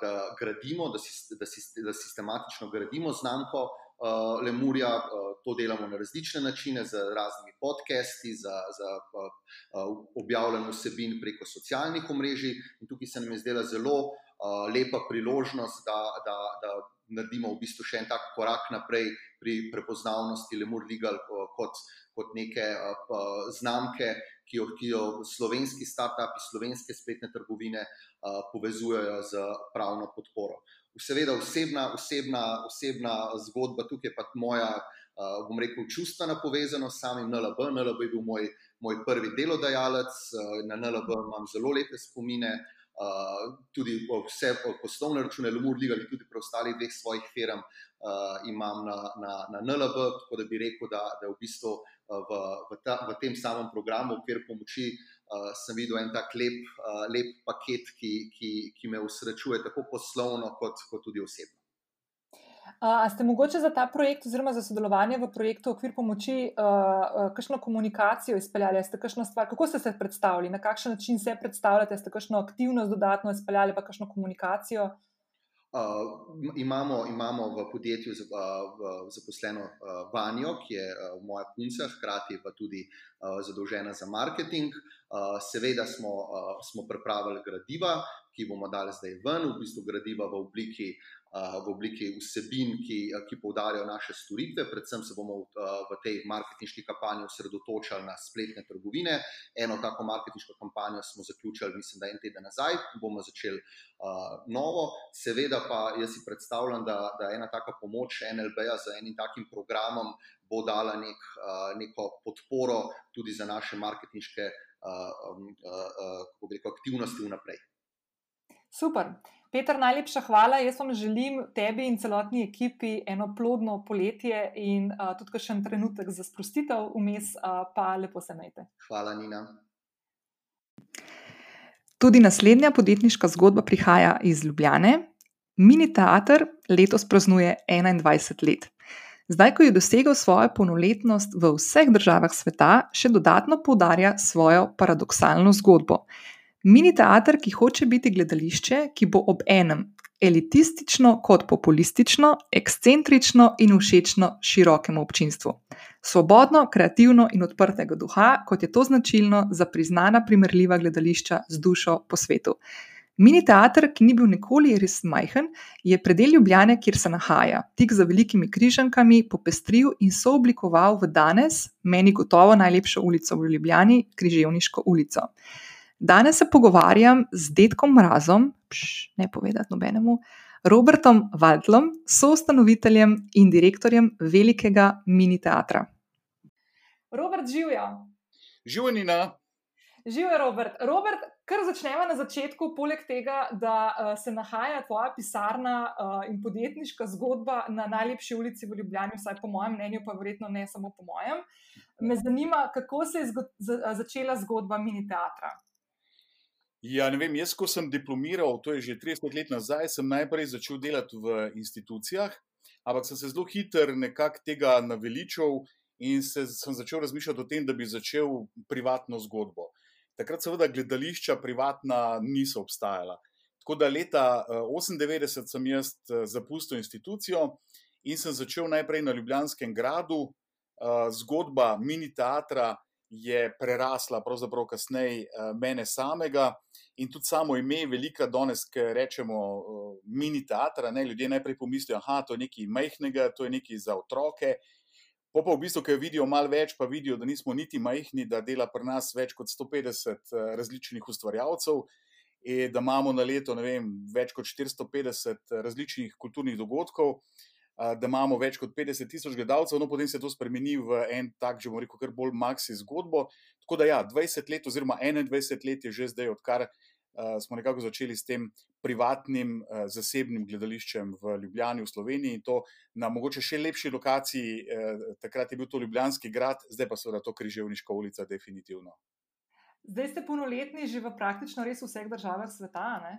da gradimo, da, da, da sistematično gradimo znamko uh, Lemurja. Uh, to delamo na različne načine, z raznimi podcasti, za, za uh, objavljanje vsebin preko socialnih omrežij. In tukaj se nam je zdela zelo uh, lepa priložnost, da, da, da naredimo v bistvu še en tak korak naprej pri prepoznavnosti Lemur Legal kot, kot neke uh, znamke, ki jo, ki jo slovenski start-upi, slovenske spletne trgovine uh, povezujejo z pravno podporo. Seveda, osebna, osebna, osebna zgodba tukaj je pa moja, uh, bom rekel, čustvena povezanost s samim NLB. NLB je bil moj, moj prvi delodajalec, uh, na NLB imam zelo lepe spomine. Uh, tudi vse poslovne račune, Lumur, ali tudi preostalih dveh svojih firm uh, imam na, na, na NLB, tako da bi rekel, da, da v bistvu v, v, ta, v tem samem programu, kjer pomoči, uh, sem videl en tak lep, uh, lep paket, ki, ki, ki me usrečuje tako poslovno, kot, kot tudi osebno. A ste mogoče za ta projekt, oziroma za sodelovanje v projektu Okvir pomoči, uh, uh, kakšno komunikacijo izpeljali? Stvar, kako ste se predstavili, na kakšen način se predstavljate? Ste kakšno aktivnost dodatno izpeljali, pa kakšno komunikacijo? Uh, Uh, imamo, imamo v podjetju uh, zaposleno uh, Vanjo, ki je uh, moja punca, hkrati pa tudi uh, zadolžena za marketing. Seveda smo, smo pripravili gradiva, ki bomo dali zdaj ven, v bistvu gradiva v obliki v obliki vsebin, ki, ki poudarjajo naše storitve. Predvsem se bomo v tej marketinški kampanji osredotočali na spletne trgovine. Eno tako marketinško kampanjo smo zaključili, mislim, da en teden nazaj, bomo začeli uh, novo. Seveda pa jaz si predstavljam, da, da ena taka pomoč NLB-ja z enim takim programom bo dala nek, uh, neko podporo tudi za naše marketinške uh, uh, uh, aktivnosti vnaprej. Super. Peter, najlepša hvala. Jaz vam želim tebi in celotni ekipi eno plodno poletje in uh, tudi še en trenutek za sprostitev vmes, uh, pa lepo se najte. Hvala, Nina. Tudi naslednja podjetniška zgodba prihaja iz Ljubljane. Mini teater letos praznuje 21 let. Zdaj, ko je dosegel svojo polnoletnost v vseh državah sveta, še dodatno poudarja svojo paradoksalno zgodbo. Mini teater, ki hoče biti gledališče, ki bo ob enem elitistično kot populistično, ekscentrično in všečno širokemu občinstvu. Svobodno, kreativno in odprtega duha, kot je to značilno za priznana primerljiva gledališča z dušo po svetu. Mini teater, ki ni bil nikoli res majhen, je predel Ljubljane, kjer se nahaja, tik za velikimi križankami, popestril in sooblikoval v danes, meni gotovo najlepšo ulico v Ljubljani, Križevniško ulico. Danes se pogovarjam z Dedkom Mrazom, pš, ne povedati nobenemu, Robertom Valdlom, soustanoviteljem in direktorjem velikega mini teatra. Robert, živijo. Živijo, Nina. Živijo, Robert. Robert, kar začnemo na začetku, poleg tega, da uh, se nahaja tvoja pisarna uh, in podjetniška zgodba na najlepši ulici v Ljubljani, vsaj po mojem mnenju, pa verjetno ne samo po mojem. Me zanima, kako se je začela zgodba mini teatra. Ja, ne vem, jaz, ko sem diplomiral, to je že 30 let nazaj, sem najprej začel delati v institucijah, ampak sem se zelo hitro nekako tega naveličal in se, sem začel razmišljati o tem, da bi začel privatno zgodbo. Takrat, seveda, gledališča privatna niso obstajala. Tako da leta 1998 sem jaz zapustil institucijo in sem začel najprej na Ljubljanskem gradu, zgodba mini teatra je prerasla, pravzaprav kasneje, eh, mene samega in tudi samo ime, velika danes, ki rečemo eh, mini teatra. Ne, ljudje najprej pomislijo, da je to nekaj majhnega, to je nekaj za otroke. Pa pa v bistvu, ki vidijo malo več, pa vidijo, da nismo niti majhni, da dela pri nas več kot 150 eh, različnih ustvarjalcev. In da imamo na leto vem, več kot 450 različnih kulturnih dogodkov, da imamo več kot 50 tisoč gledalcev, no potem se to spremeni v en tak, že bomo rekel, kar bolj maxi zgodbo. Tako da ja, 20 let oziroma 21 let je že zdaj, odkar uh, smo nekako začeli s tem privatnim, uh, zasebnim gledališčem v Ljubljani, v Sloveniji in to na mogoče še lepši lokaciji. Uh, takrat je bil to Ljubljanski grad, zdaj pa seveda to Križevniška ulica, definitivno. Zdaj ste polnoletni že v praktično res vseh državah sveta, ne?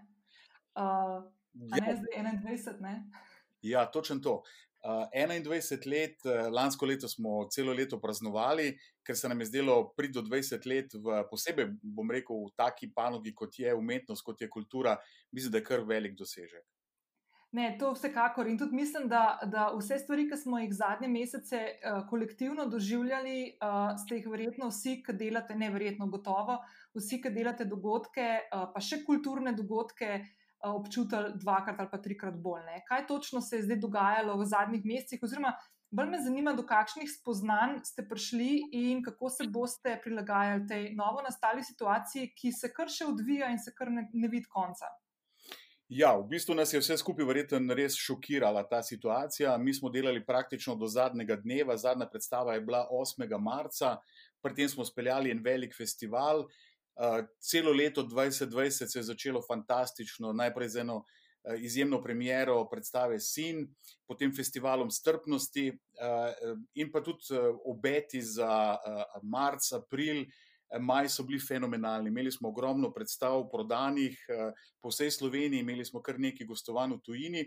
Uh, ja. ne zdaj 21, ne? Ja, točno to. Uh, 21 let, uh, lansko leto smo celo leto praznovali, ker se nam je zdelo priti do 20 let, v, posebej bom rekel, v taki panogi, kot je umetnost, kot je kultura, mislim, da je kar velik dosežek. Ne, to vsekakor. In tudi mislim, da, da vse stvari, ki smo jih zadnje mesece uh, kolektivno doživljali, uh, ste jih verjetno vsi, ki delate, ne verjetno gotovo, vsi, ki delate dogodke, uh, pa še kulturne dogodke. Eh, občutili dvakrat ali pa trikrat bolj. Ne. Kaj točno se je zdaj dogajalo v zadnjih mesecih, oziroma bolj me zanima, do kakšnih spoznanj ste prišli in kako se boste prilagajali tej novo nastali situaciji, ki se kar še odvija in se kar ne, ne vidi konca. Ja, v bistvu nas je vse skupaj verjetno res šokirala ta situacija. Mi smo delali praktično do zadnjega dneva, zadnja predstava je bila 8. marca, pri tem smo speljali en velik festival. Uh, celo leto 2020 se je začelo fantastično, najprej z eno uh, izjemno premiero predstave Sin, potem festivalom strpnosti uh, in pa tudi uh, obeti za uh, marc, april, uh, maj so bili fenomenalni. Imeli smo ogromno predstav prodanih uh, po vsej Sloveniji, imeli smo kar nekaj gostovanj v tujini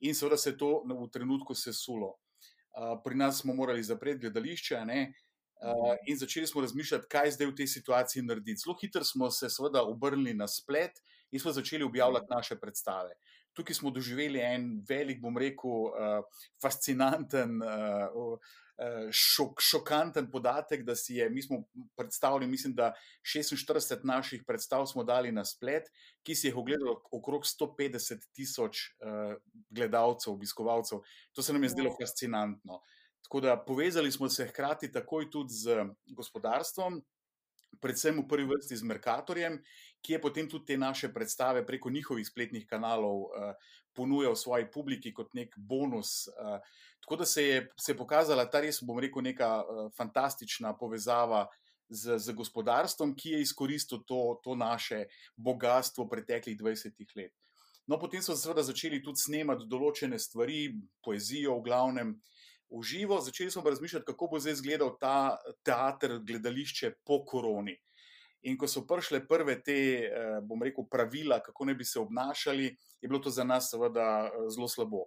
in seveda se je to v trenutku sesulo. Uh, pri nas smo morali zapreti gledališče, ne. Uh, Uh, in začeli smo razmišljati, kaj zdaj v tej situaciji narediti. Zelo hitro smo se, seveda, obrnili na splet in smo začeli objavljati naše predstave. Tukaj smo doživeli en velik, bom rekel, uh, fascinanten uh, šok, šokanten podatek, da si je, mi smo predstavili, mislim, da 46 naših predstav smo dali na splet, ki si jih ogledalo okrog 150 tisoč uh, gledalcev, obiskovalcev. To se nam je zdelo fascinantno. Tako da povezali smo se hkrati takoj tudi z gospodarstvom, predvsem v prvi vrsti z Merkatorjem, ki je potem tudi te naše predstave preko njihovih spletnih kanalov uh, ponujal svoji publiki kot nek bonus. Uh, tako da se je, se je pokazala ta res, bom rekel, neka uh, fantastična povezava. Z, z gospodarstvom, ki je izkoristil to, to naše bogatstvo preteklih 20 let. No, potem so seveda začeli tudi snemati določene stvari, poezijo, v glavnem, uh, v živo, začeli smo razmišljati, kako bo zdaj izgledal ta teater, gledališče po koroni. In ko so prišle prve te, eh, bom rekel, pravila, kako ne bi se obnašali, je bilo to za nas seveda eh, zelo slabo.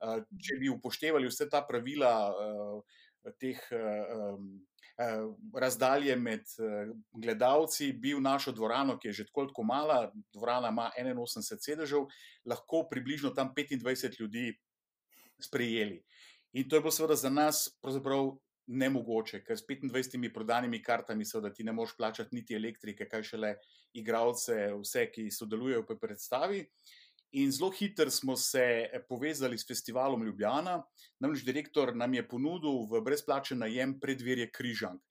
Eh, če bi upoštevali vse ta pravila, teh razdalje med gledalci, bi v našo dvorano, ki je že tako mala, dvorana ima 81 sedežev, lahko približno tam 25 ljudi sprejeli. In to je bilo seveda za nas pravzaprav nemogoče, ker s 25 prodanimi kartami seveda ti ne moš plačati niti elektrike, kaj šele igralce, vse, ki sodelujejo pri predstavi. In zelo hitro smo se povezali s festivalom Ljubljana, namreč direktor nam je ponudil v brezplačen najem predverje Križank.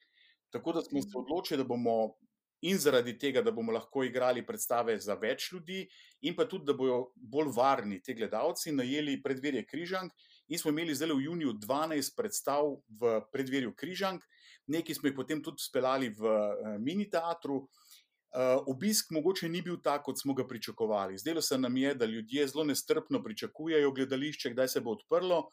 Tako da smo se odločili, da bomo in zaradi tega, da bomo lahko igrali predstave za več ljudi, in pa tudi, da bodo bolj varni ti gledalci, najeli predverje Križank In smo imeli zdaj v juniju 12 predstav v predverju Križank, nekaj smo jih potem tudi speljali v uh, mini teatru. Uh, obisk mogoče ni bil tak, kot smo ga pričakovali. Zdelo se nam je, da ljudje zelo nestrpno pričakujejo gledališče, kdaj se bo odprlo.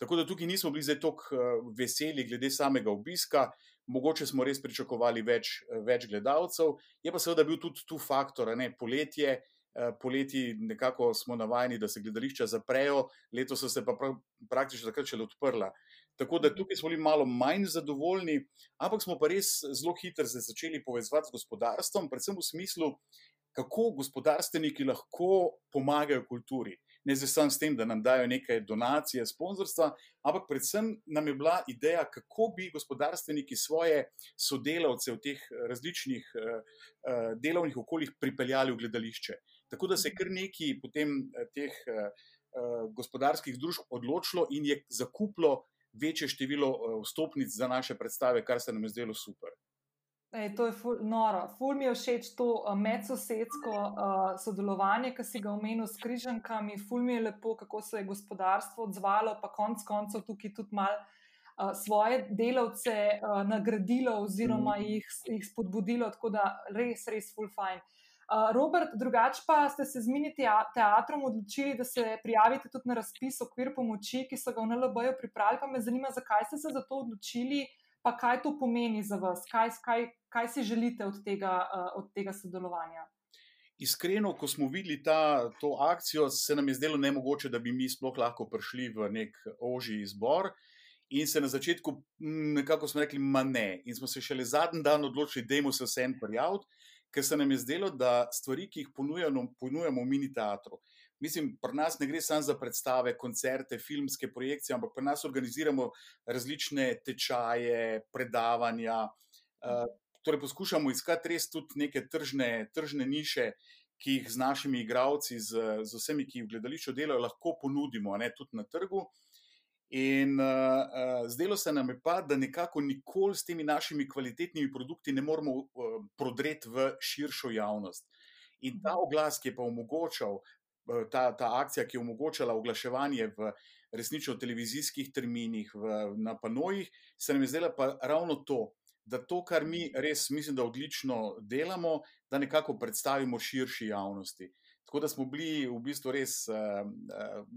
Tako da tukaj nismo bili zdaj tako uh, veseli glede samega obiska, mogoče smo res pričakovali več, več gledalcev. Je pa seveda bil tudi tu faktor, ne poletje, Eh, poleti nekako smo navajeni, da se gledališča zaprejo, letos so se pa prav, praktično takrat še odprla. Tako da tukaj smo bili malo manj zadovoljni, ampak smo pa res zelo hitro se začeli povezovati z gospodarstvom, predvsem v smislu, kako gospodarstveniki lahko pomagajo kulturi. Ne samo s tem, da nam dajo nekaj donacije, sponzorstva, ampak predvsem nam je bila ideja, kako bi gospodarstveniki svoje sodelavce v teh različnih uh, uh, delovnih okoljih pripeljali v gledališče. Tako da se je kar nekaj potem eh, teh uh, gospodarskih družb odločilo in je zakuplo večje število vstopnic za naše predstave, kar se nam je zdelo super. Ej, to je ful, noro. Ful mi je všeč to uh, medsosedsko uh, sodelovanje, ki si ga omenil s križankami. Ful mi je lepo, kako se je gospodarstvo odzvalo, pa konc koncev tukaj tudi mal. Svoje delavce uh, nagradilo, oziroma mm. jih, jih spodbudilo, tako da res, res, full fine. Uh, Robert, drugače pa ste se z mini teatrom odločili, da se prijavite tudi na razpis okvir pomoči, ki so ga v NLB-ju pripravili. Pa me zanima, zakaj ste se za to odločili, pa kaj to pomeni za vas, kaj, kaj, kaj si želite od tega, od tega sodelovanja. Iskreno, ko smo videli ta, to akcijo, se nam je zdelo nemogoče, da bi mi sploh lahko prišli v nek ožji izbor. In se na začetku, nekako smo rekli, manj. In smo se šele zadnji dan odločili, da je vse en prijaviti ker se nam je zdelo, da stvari, ki jih ponujamo, ponujamo v mini teatru. Mislim, pri nas ne gre samo za predstave, koncerte, filmske projekcije, ampak pri nas organiziramo različne tečaje, predavanja. Uh, torej, poskušamo iskati res tudi neke tržne, tržne niše, ki jih z našimi igravci, z, z vsemi, ki v gledališču delajo, lahko ponudimo, ne tudi na trgu. In uh, uh, zdelo se nam je pa, da nekako nikoli s temi našimi kvalitetnimi produkti ne moremo uh, prodreti v širšo javnost. In ta oglas, ki je pa omogočal, uh, ta, ta akcija, ki je omogočala oglaševanje v resnično televizijskih terminih, v, na panojih, se nam je zdela pa ravno to. Da to, kar mi res mislim, da odlično delamo, da nekako predstavimo širši javnosti. Uh, Tako da smo bili v bistvu res uh,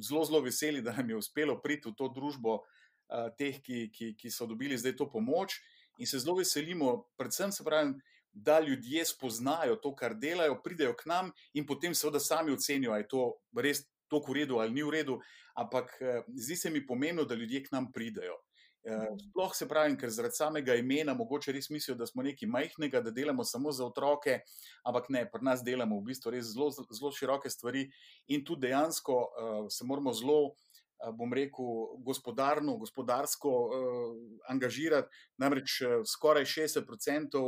zelo, zelo veseli, da nam je uspelo priti v to družbo uh, teh, ki, ki, ki so dobili zdaj to pomoč. In se zelo veselimo, predvsem se pravi, da ljudje spoznajo to, kar delajo, pridejo k nam in potem seveda sami ocenijo, ali je to res tako v redu ali ni v redu. Ampak uh, zdi se mi pomembno, da ljudje k nam pridejo. Eh, sploh se pravi, ker zaradi samega imena mogoče res mislijo, da smo nekaj majhnega, da delamo samo za otroke, ampak ne, pri nas delamo v bistvu res zelo, zelo široke stvari in tudi dejansko uh, se moramo zelo bom rekel, gospodarno, gospodarsko angažirati. Namreč skoraj 60%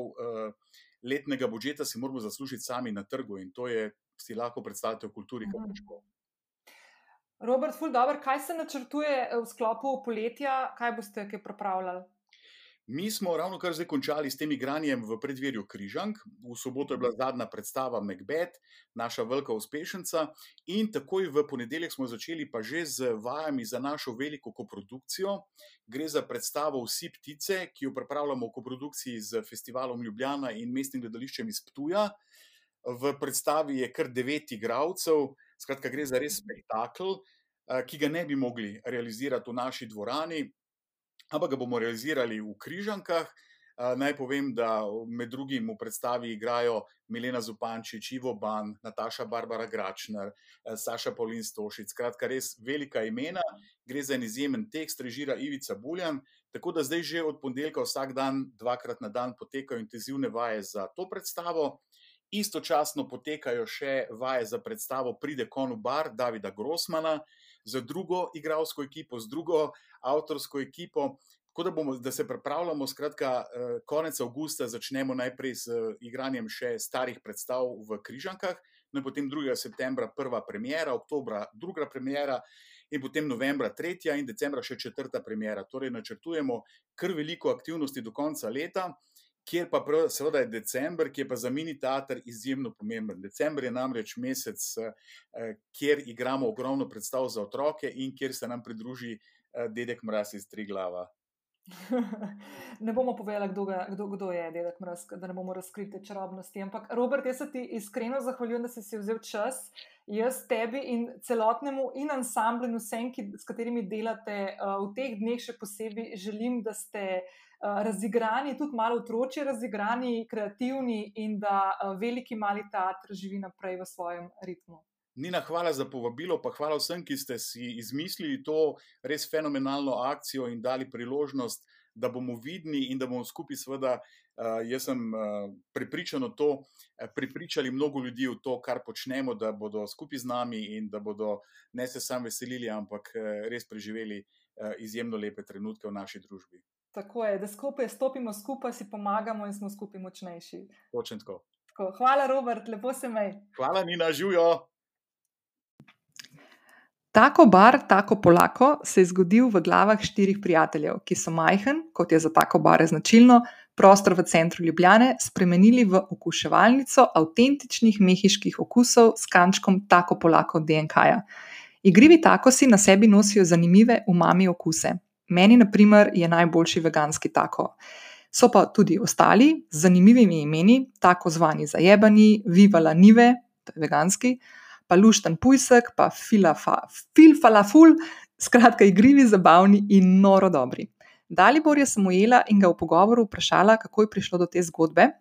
letnega budžeta si moramo zaslužiti sami na trgu in to je, si lahko predstavljate, v kulturi kako težko. Robert, ful dobro, kaj se načrtuje v sklopu poletja, kaj boste kaj pripravljali? Mi smo ravno kar zdaj končali s tem igranjem v predverju Križank. V soboto je bila zadnja predstava Macbeth, naša velika uspešnica, in takoj v ponedeljek smo začeli pa že z vajami za našo veliko koprodukcijo. Gre za predstavo Vsi ptice, ki jo pripravljamo v koprodukciji z festivalom Ljubljana in mestnim gledališčem iz Ptuja. V predstavi je kar devet igralcev, skratka, gre za res spektakel, ki ga ne bi mogli realizirati v naši dvorani ampak ga bomo realizirali v Križankah. Naj povem, da med drugim v predstavi igrajo Milena Zupančič, Ivo Ban, Nataša Barbara Gračner, Saša Paulin Stošic. Skratka, res velika imena, gre za en izjemen tekst, režira Ivica Buljan. Tako da zdaj že od ponedeljka vsak dan, dvakrat na dan, potekajo intenzivne vaje za to predstavo. Istočasno potekajo še vaje za predstavo Pride Konu Bar Davida Grossmana, z drugo igralsko ekipo, z drugo avtorsko ekipo. Tako da, bomo, da se pripravljamo, skratka, konec avgusta začnemo najprej z igranjem še starih predstav v Križankah, no in potem 2. septembra prva premjera, oktobra druga premjera. In potem novembra tretja, in decembra še četrta premjera. Torej, načrtujemo kar veliko aktivnosti do konca leta, kjer pa prav, seveda je december, ki je pa za mini teater izjemno pomemben. December je namreč mesec, kjer igramo ogromno predstav za otroke in kjer se nam pridruži dedek Mraz iz Triglava. ne bomo povedali, kdo, ga, kdo, kdo je dedek Mraz, da ne bomo razkrili čarobnosti. Ampak, Robert, jaz se ti iskreno zahvaljujem, da si, si vzel čas. Jaz tebi in celotnemu in ansamblu, in vsem, ki, s katerimi delate uh, v teh dneh, še posebej želim, da ste uh, razigrani, tudi malo otroci, razigrani, kreativni in da uh, veliki mali teater živi naprej v svojem ritmu. Nina, hvala za povabilo, pa hvala vsem, ki ste si izmislili to res fenomenalno akcijo in dali priložnost, da bomo vidni in da bomo skupaj, seveda, jaz sem prepričan o to, pripričali mnogo ljudi v to, kar počnemo, da bodo skupaj z nami in da bodo ne se sam veselili, ampak res preživeli izjemno lepe trenutke v naši družbi. Tako je, da skupaj stopimo skupaj, si pomagamo in smo skupaj močnejši. Točno tako. tako. Hvala, Robert, lepo se mej. Hvala, Nina, živijo. Tako bar, tako polako se je zgodil v glavah štirih prijateljev, ki so majhen, kot je za tako bare značilno, prostor v centru Ljubljane spremenili v okuševalnico avtentičnih mehiških okusov s kančkom tako polako DNK-ja. Igrivi takosi na sebi nosijo zanimive umami okuse. Meni, na primer, je najboljši veganski tako. So pa tudi ostali z zanimivimi imeni, tako zvani zajebani, vivala nive, to je veganski pa lušten pujsek, pa filfalaful, skratka, igrivi, zabavni in noro dobri. Dalibor je sem ujela in ga v pogovoru vprašala, kako je prišlo do te zgodbe,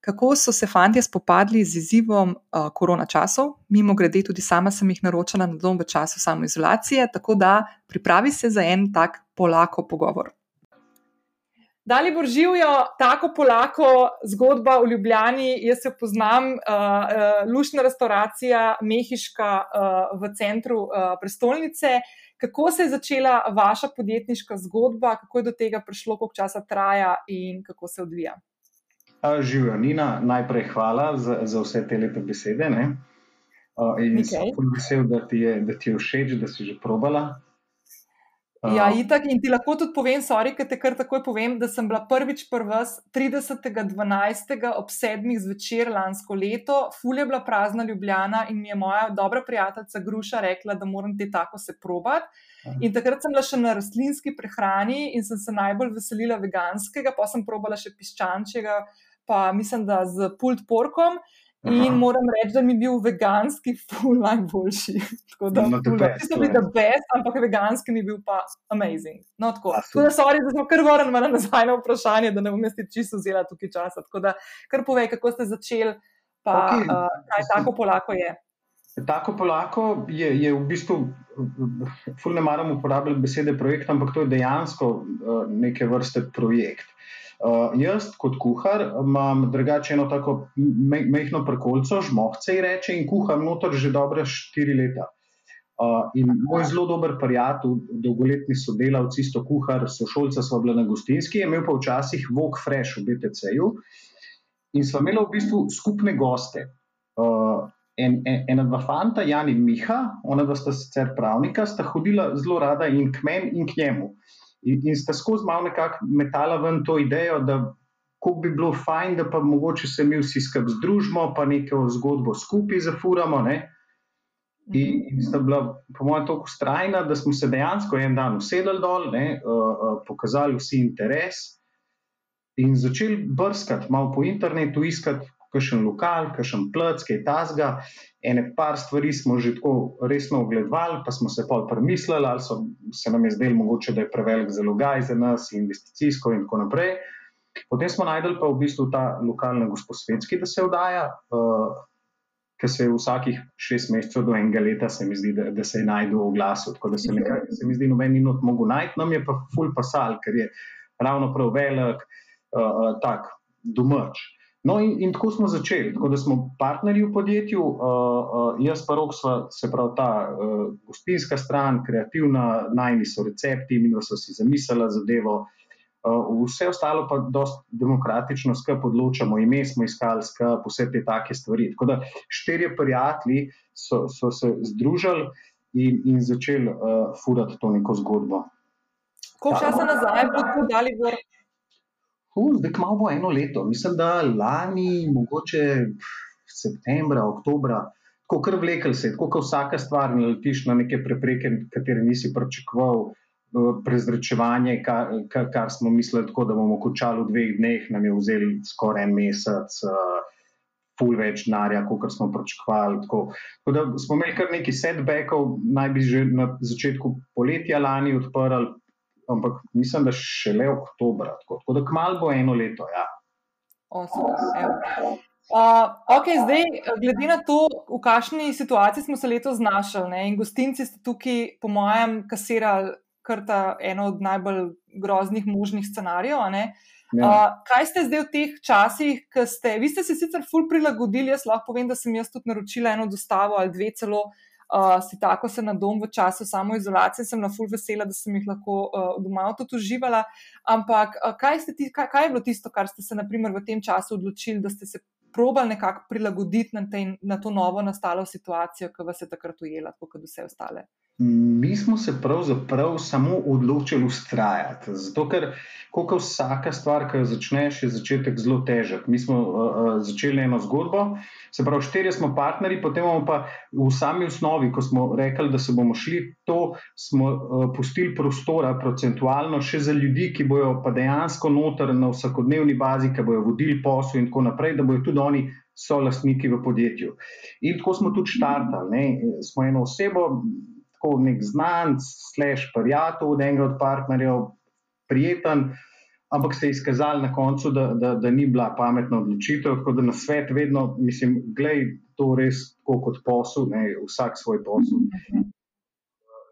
kako so se fanti spopadli z izzivom uh, korona časov. Mimo grede, tudi sama sem jih naročila na dom v času samoizolacije, tako da pripravi se za en tak polako pogovor. Dali bo živijo tako polako zgodba v Ljubljani, jaz jo poznam, uh, uh, lušna restauracija, mehiška uh, v centru uh, prestolnice. Kako se je začela vaša podjetniška zgodba, kako je do tega prišlo, koliko časa traja in kako se odvija? Živijo, Nina, najprej hvala za, za vse te lepe besede. Uh, in sem vesel, da ti, je, da ti je všeč, da si že probala. Ja, itak, in ti lahko tudi povem, sorry, ker te kar takoj povem, da sem bila prvič prvas 30.12. ob sedmih zvečer lansko leto, fulje bila prazna Ljubljana in mi je moja dobra prijateljica Gruša rekla, da moram te tako se probati. In takrat sem bila še na rastlinski prehrani in sem se najbolj veselila veganskega, pa sem probala še piščančjega, pa mislim, da z pult porkom. In Aha. moram reči, da mi je bil veganski ful najboljši. Tako da, no, nisem bil da best, ampak veganski mi je bil pa amazing. No, tako. tako da, sorry, da smo kar vrnili nazaj na vprašanje, da ne bom jaz čisto vzela tukaj časa. Tako da, kar povej, kako ste začeli, pa okay. uh, kaj tako polako je. Tako polako je, je v bistvu, ful ne maram uporabljati besede projekt, ampak to je dejansko uh, neke vrste projekt. Uh, jaz, kot kuhar, imam drugače eno tako mehko prkolco, žmohce reče in kuham noter že dobre štiri leta. Uh, in moj zelo dober prijatelj, dolgoletni sodelavec, isto kuhar, sošolca, smo bili na gostinski, imel pa včasih Vog Fresh v BTC-ju in smo imeli v bistvu skupne goste. Uh, en, en, ena dva fanta, Jan in Miha, ona dva sta sicer pravnika, sta hodila zelo rada in k meni in k njemu. In, in sta skozi malo nekako metala ven to idejo, da ko bi bilo fajn, da pa mogoče se mi vsi skupaj združimo, pa neko zgodbo skupaj zafuramo. Ne? In, in sta bila, po mojem, tako ustrajna, da smo se dejansko en dan usedeli dol, ne, uh, uh, pokazali vsi interes in začeli brskati malo po internetu, iskati kakšen lokal, kakšen plc, kaj tasga. Ene par stvari smo že tako resno ogledovali, pa smo se pol premislili, ali so, se nam je zdelo mogoče, da je prevelik zalogaj za nas, investicijsko in tako naprej. Potem smo najdel pa v bistvu ta lokalni gospodsvetski, da se vdaja. Uh, ki se je vsakih šest mesecev do enega leta, se mi zdi, da, da se je najdel v glasu. Tako da se, nekaj, se mi zdi, noben ni not mogel najti, nam je pa ful pasal, ker je ravno prav velik, uh, tak domač. No, in, in tako smo začeli. Tako da smo partnerji v podjetju, uh, uh, jaz pa rok, sva, se pravi ta uh, gostinska stran, kreativna, najni so recepti, mi smo si zamislili zadevo. Uh, vse ostalo pa dosta demokratično skupaj odločamo, ime smo iskali skupaj, vse te take stvari. Tako da štirje prijatelji so, so se združili in, in začeli uh, furati to neko zgodbo. Koliko časa nazaj bo to dali gor? Uh, zdaj malo bo eno leto. Mislim, da lani, mogoče septembra, oktobra, tako kar vlekel se, tako kot vsaka stvar, ne letiš na neke prepreke, katere nisi pričakoval prezračevanje, kar, kar, kar smo mislili, tako, da bomo končali v dveh dneh, nam je vzeli skoraj en mesec, pol več denarja, kot smo pričakovali. Tako. tako da smo imeli kar nekaj setbackov, naj bi že na začetku poletja lani odprli, ampak mislim, da šele oktober. Tako, tako da kmalo bo eno leto. Ja. Uh, okay, zdaj, glede na to, v kakšni situaciji smo se letos znašli, ne, in gostinci ste tukaj, po mojem, kasirali kar ta eno od najbolj groznih možnih scenarijev. Ja. Uh, kaj ste zdaj v teh časih, ki ste, vi ste se sicer ful prilagodili, jaz lahko povem, da sem jaz tudi naročila eno dostavo ali dve celo. Uh, si tako se na dom v času samoizolacije, sem na ful vesela, da sem jih lahko uh, doma tudi uživala. Ampak uh, kaj, ti, kaj, kaj je bilo tisto, kar ste se naprimer, v tem času odločili, da ste se probali nekako prilagoditi na, tej, na to novo nastalo situacijo, ki vas je takrat ujela, kot vse ostale? Mi smo se pravzaprav samo odločili ustrajati. Zato, ker kot vsaka stvar, ki jo začneš, je začetek zelo težek. Mi smo uh, začeli eno zgodbo, se pravi, štirje smo partnerji, potem pa v sami osnovi, ko smo rekli, da se bomo šli, to smo uh, pustili prostora, procentualno, še za ljudi, ki bojo pa dejansko noter na vsakodnevni bazi, ki bojo vodili posel in tako naprej, da bojo tudi oni. So lastniki v podjetju. In tako smo tudi štartali. Smo eno osebo, tako nek znanc, slash prijatelj od enega od partnerjev, prijeten, ampak se je izkazalo na koncu, da, da, da ni bila pametna odločitev. Tako da na svet vedno, mislim, gledaj to res tako kot posel, ne, vsak svoj posel.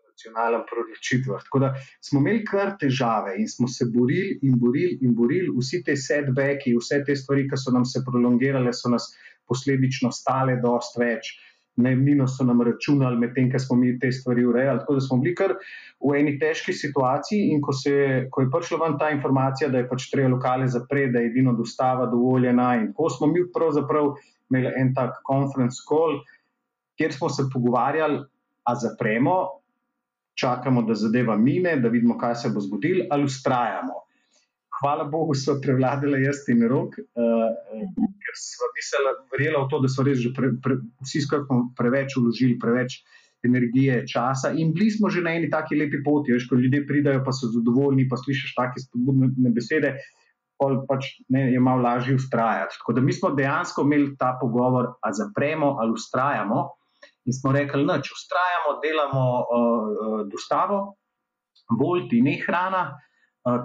Nacionalen proročitvah. Tako da smo imeli kar težave in smo se borili in borili in borili, vsi te setbacki, vse te stvari, ki so nam se prolongirale, so nas posledično stale dosti več. Najemnino so nam računali, medtem ko smo mi te stvari urejali. Tako da smo bili kar v eni težki situaciji. In ko, se, ko je prišla ven ta informacija, da je pač treba lokale zapreti, da je edino dostava dovoljena, in ko smo mi pravzaprav imeli en tak conference call, kjer smo se pogovarjali, a zapremo, čakamo, da zadeva mine, da vidimo, kaj se bo zgodilo, ali ustrajamo hvala Bogu, so prevladale jaz in rok, uh, ker smo mislili, verjela v to, da so res pre, pre, vsi skupaj preveč uložili, preveč energije, časa. In bili smo že na eni taki lepi poti, veš, ko ljudje pridajo, pa so zadovoljni, pa slišiš take spodbudne besede. Pač ne, je malo lažje ustrajati. Tako da mi smo dejansko imeli ta pogovor, ali zapremo ali ustrajamo. In smo rekli, da če ustrajamo, delamo uh, dostavo, bolj ti ne hrana, uh,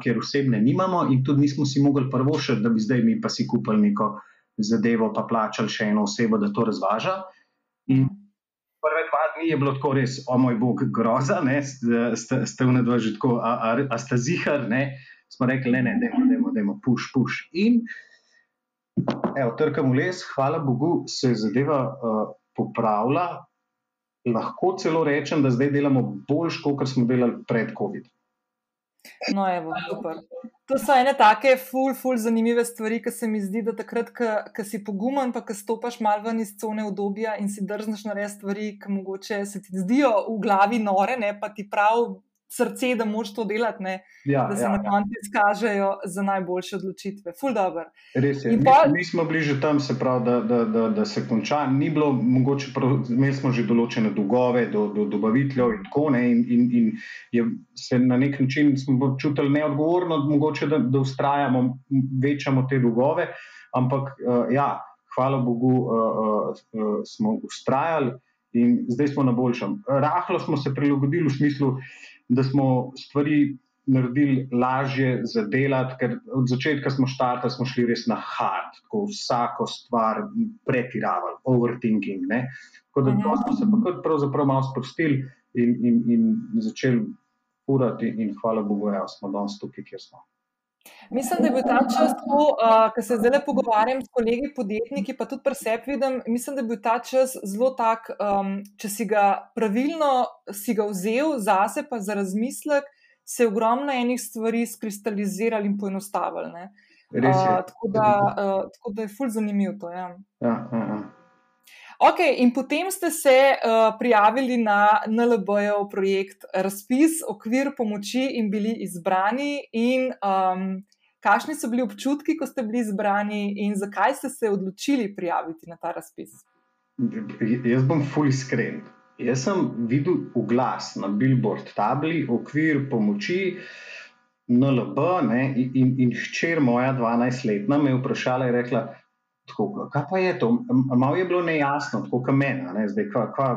ker osebne nimamo, in tudi nismo si mogli prvo še, da bi zdaj mi pa si kupili neko zadevo, pa plačali še eno osebo, da to razvaža. In prve dva dni je bilo tako res, o moj bog, groza, ne, ste, ste v nedva že tako, a, a, a ste zihar, ne, smo rekli, ne, ne, dajmo, dajmo, dajmo, puš, puš. In, evo, trkam v les, hvala Bogu, se je zadeva uh, popravila. lahko celo rečem, da zdaj delamo boljš, kot smo delali pred COVID. No, evo, super. To so ene take, ful, ful, zanimive stvari, ki se mi zdi, da takrat, ko si pogumen, pa ko stopiš malo ven iz cone obdobja in si drzneš narediti stvari, ki mogoče se ti zdijo v glavi nore, ne, pa ti prav srce, da moš to delati, ne, Ja, da se ja, na ja. koncu izkažejo za najboljše odločitve. Ful, dobro. Res je. In Mi, mi smo bili že tam, se pravi, da, da, da, da se konča. Ni bilo mogoče, imeli smo že določene dolgove do, do dobaviteljev in tako ne. In, in, in je se na nek način smo čutili neodgovorno, mogoče, da, da ustrajamo, večamo te dolgove. Ampak uh, ja, hvala Bogu, uh, uh, uh, smo ustrajali in zdaj smo na boljšem. Rahlo smo se prilagodili v smislu, da smo stvari naredili lažje za delati, ker od začetka smo štartali, smo šli res na hard, tako vsako stvar pretiravali, overthinking. Ne? Tako da Mhm. to smo se pa kar pravzaprav malo sprostili in, in, in začeli urati in hvala Bogu, da smo danes tukaj, kjer smo. Mislim, da je bil ta čas, uh, ko se zdaj pogovarjam s kolegi podjetniki, pa tudi pri sebi vidim, mislim, da je bil ta čas zelo tak, um, če si ga pravilno si ga vzel zase, pa za razmislek, se je ogromno enih stvari skristaliziralo in je. Uh, tako, da, uh, tako da je ful zanimivo to. Ja. Ja, ja, ja. Ok, in potem ste se uh, prijavili na NLB-jev projekt Razpis, okvir pomoči in bili izbrani. In, um, kakšni so bili občutki, ko ste bili izbrani, in zakaj ste se odločili prijaviti na ta razpis? Jaz bom ful iskren. Jaz sem videl oglas na billboard tabli, okvir pomoči, NLB ne, in, in, in hčer moja, 12-letna, me je vprašala in rekla, tako, kaj pa je to? Malo je bilo nejasno, tako kot meni, ne, zdaj, kva, kva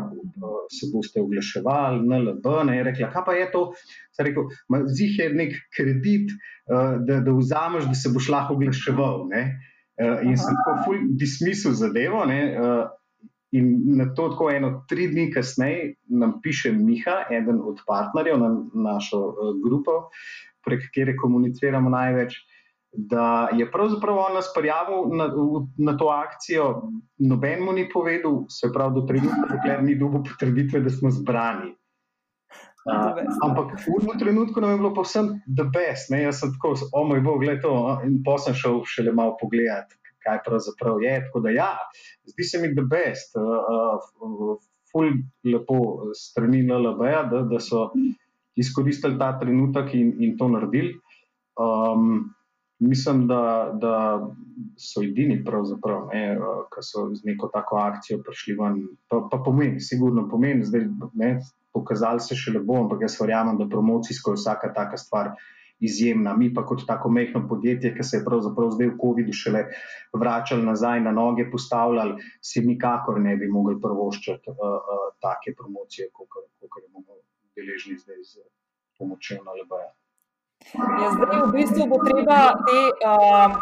se boste oglaševali, NLB, ne, je rekla, kaj pa je to? Sem rekel, "Ma, zih je nek kredit, eh, da, da vzameš, da se boš lahko oglaševal. Ne. Eh, In sem tako ful dismisil zadevo. Ne, eh, In na to, tako eno, tri dni kasneje, nam piše Miha, eden od partnerjev na našo uh, grupo, prek katere komuniciramo največ, da je pravzaprav on nas prijavil na, na to akcijo, noben mu ni povedal, se pravi, do trenutka, dokler ni dobil potrditve, da smo zbrani. Uh, ampak v tem trenutku nam je bilo povsem the best. Ne? Jaz sem tako, o moj bog, gledaj to. In pa sem šel še le malo pogledat, kaj pravzaprav je. Tako da ja, zdi se mi the best. Uh, uh, ful lepo strani LLB-ja, da, da so izkoristili ta trenutek in, in to naredili. Um, mislim, da, da so edini, ne, ki so z neko tako akcijo prišli ven. Pa, pa pomeni, sigurno pomeni, zdaj ne, pokazali se še lepo, ampak jaz verjamem, da promocijsko je vsaka taka stvar izjemna. Mi pa kot tako mehko podjetje, ki se je pravzaprav zdaj v COVID-u šele vračali nazaj na noge, postavljali, si nikakor ne bi mogli prvoščati uh, uh, take promocije, kot jo bomo deležni zdaj z pomočjo na LB-ja. Ja, zdaj v bistvu bo treba te. Uh,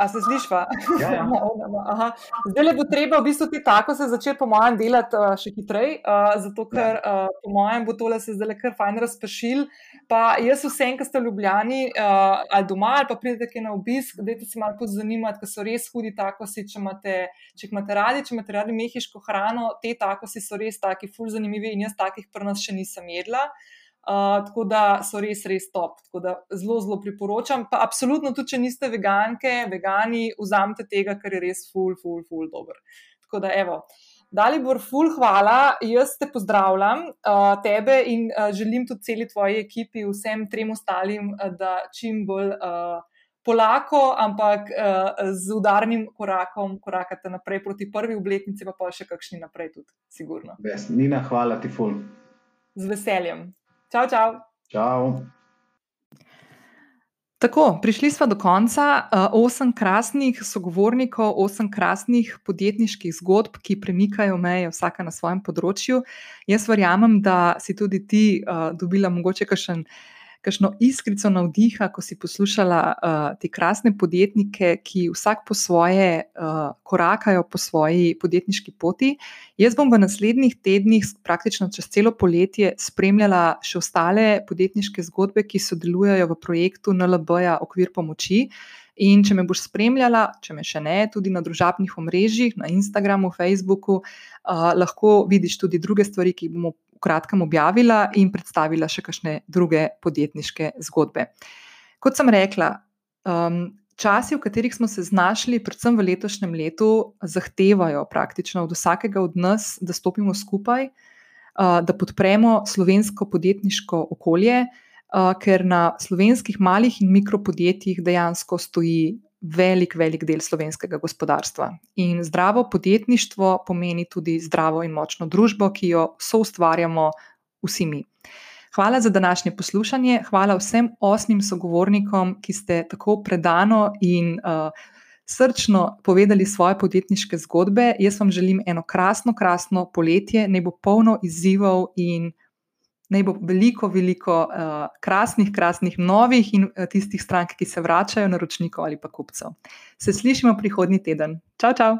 A se slišva? Ja, ja. Aha. Zdaj le bo treba v bistvu ti tako se začeti, po mojem, delati uh, še hitreje, uh, zato ker uh, po mojem bo tole se zdaj le kar fajn razpršil. Pa jaz vsem, ki ste v Ljubljani uh, ali doma ali pa pridete kaj na obisk, dajte se malo pozanimati, ker so res hudi takosi, če imate, če imate radi, če imate radi mehiško hrano, te takosi so res taki ful zanimivi in jaz takih pri nas še nisem jedla. Uh, tako da so res, res top. Tako da zelo, zelo priporočam. Pa absolutno tudi, če niste veganke, vegani, vzamete tega, ker je res ful, ful, ful dober. Tako da, evo. Dalibor, ful, hvala. Jaz te pozdravljam, uh, tebe in uh, želim tudi celi tvoji ekipi, vsem trem ostalim, da čim bolj uh, polako, ampak uh, z udarnim korakom korakate naprej proti prvi obletnici, pa pa še kakšni naprej tudi, sigurno. Best. Nina, hvala ti ful. Z veseljem. Čau, čau. Čau. Tako, prišli smo do konca. Uh, osem krasnih sogovornikov, osem krasnih podjetniških zgodb, ki premikajo meje, vsaka na svojem področju. Jaz verjamem, da si tudi ti uh, dobila mogoče kakšen. Kakšno iskrico navdiha, ko si poslušala uh, te krasne podjetnike, ki vsak po svoje uh, korakajo po svoji podjetniški poti. Jaz bom v naslednjih tednih, praktično čez celo poletje, spremljala še ostale podjetniške zgodbe, ki sodelujejo v projektu NLB-ja Okvir pomoči. In če me boš spremljala, če me še ne, tudi na družabnih omrežjih, na Instagramu, Facebooku, uh, lahko vidiš tudi druge stvari, ki jih bomo kratkem objavila in predstavila še kakšne druge podjetniške zgodbe. Kot sem rekla, um, časi, v katerih smo se znašli, predvsem v letošnjem letu, zahtevajo praktično od vsakega od nas, da stopimo skupaj, uh, da podpremo slovensko podjetniško okolje ker na slovenskih malih in mikropodjetjih dejansko stoji velik, velik del slovenskega gospodarstva. In zdravo podjetništvo pomeni tudi zdravo in močno družbo, ki jo soustvarjamo vsi mi. Hvala za današnje poslušanje, hvala vsem osmim sogovornikom, ki ste tako predano in uh, srčno povedali svoje podjetniške zgodbe. Jaz vam želim eno krasno, krasno poletje, ne bo polno izzivov in naj bo veliko, veliko uh, krasnih, krasnih novih in uh, tistih strank, ki se vračajo, naročnikov ali pa kupcev. Se slišimo prihodnji teden. Čau, čau!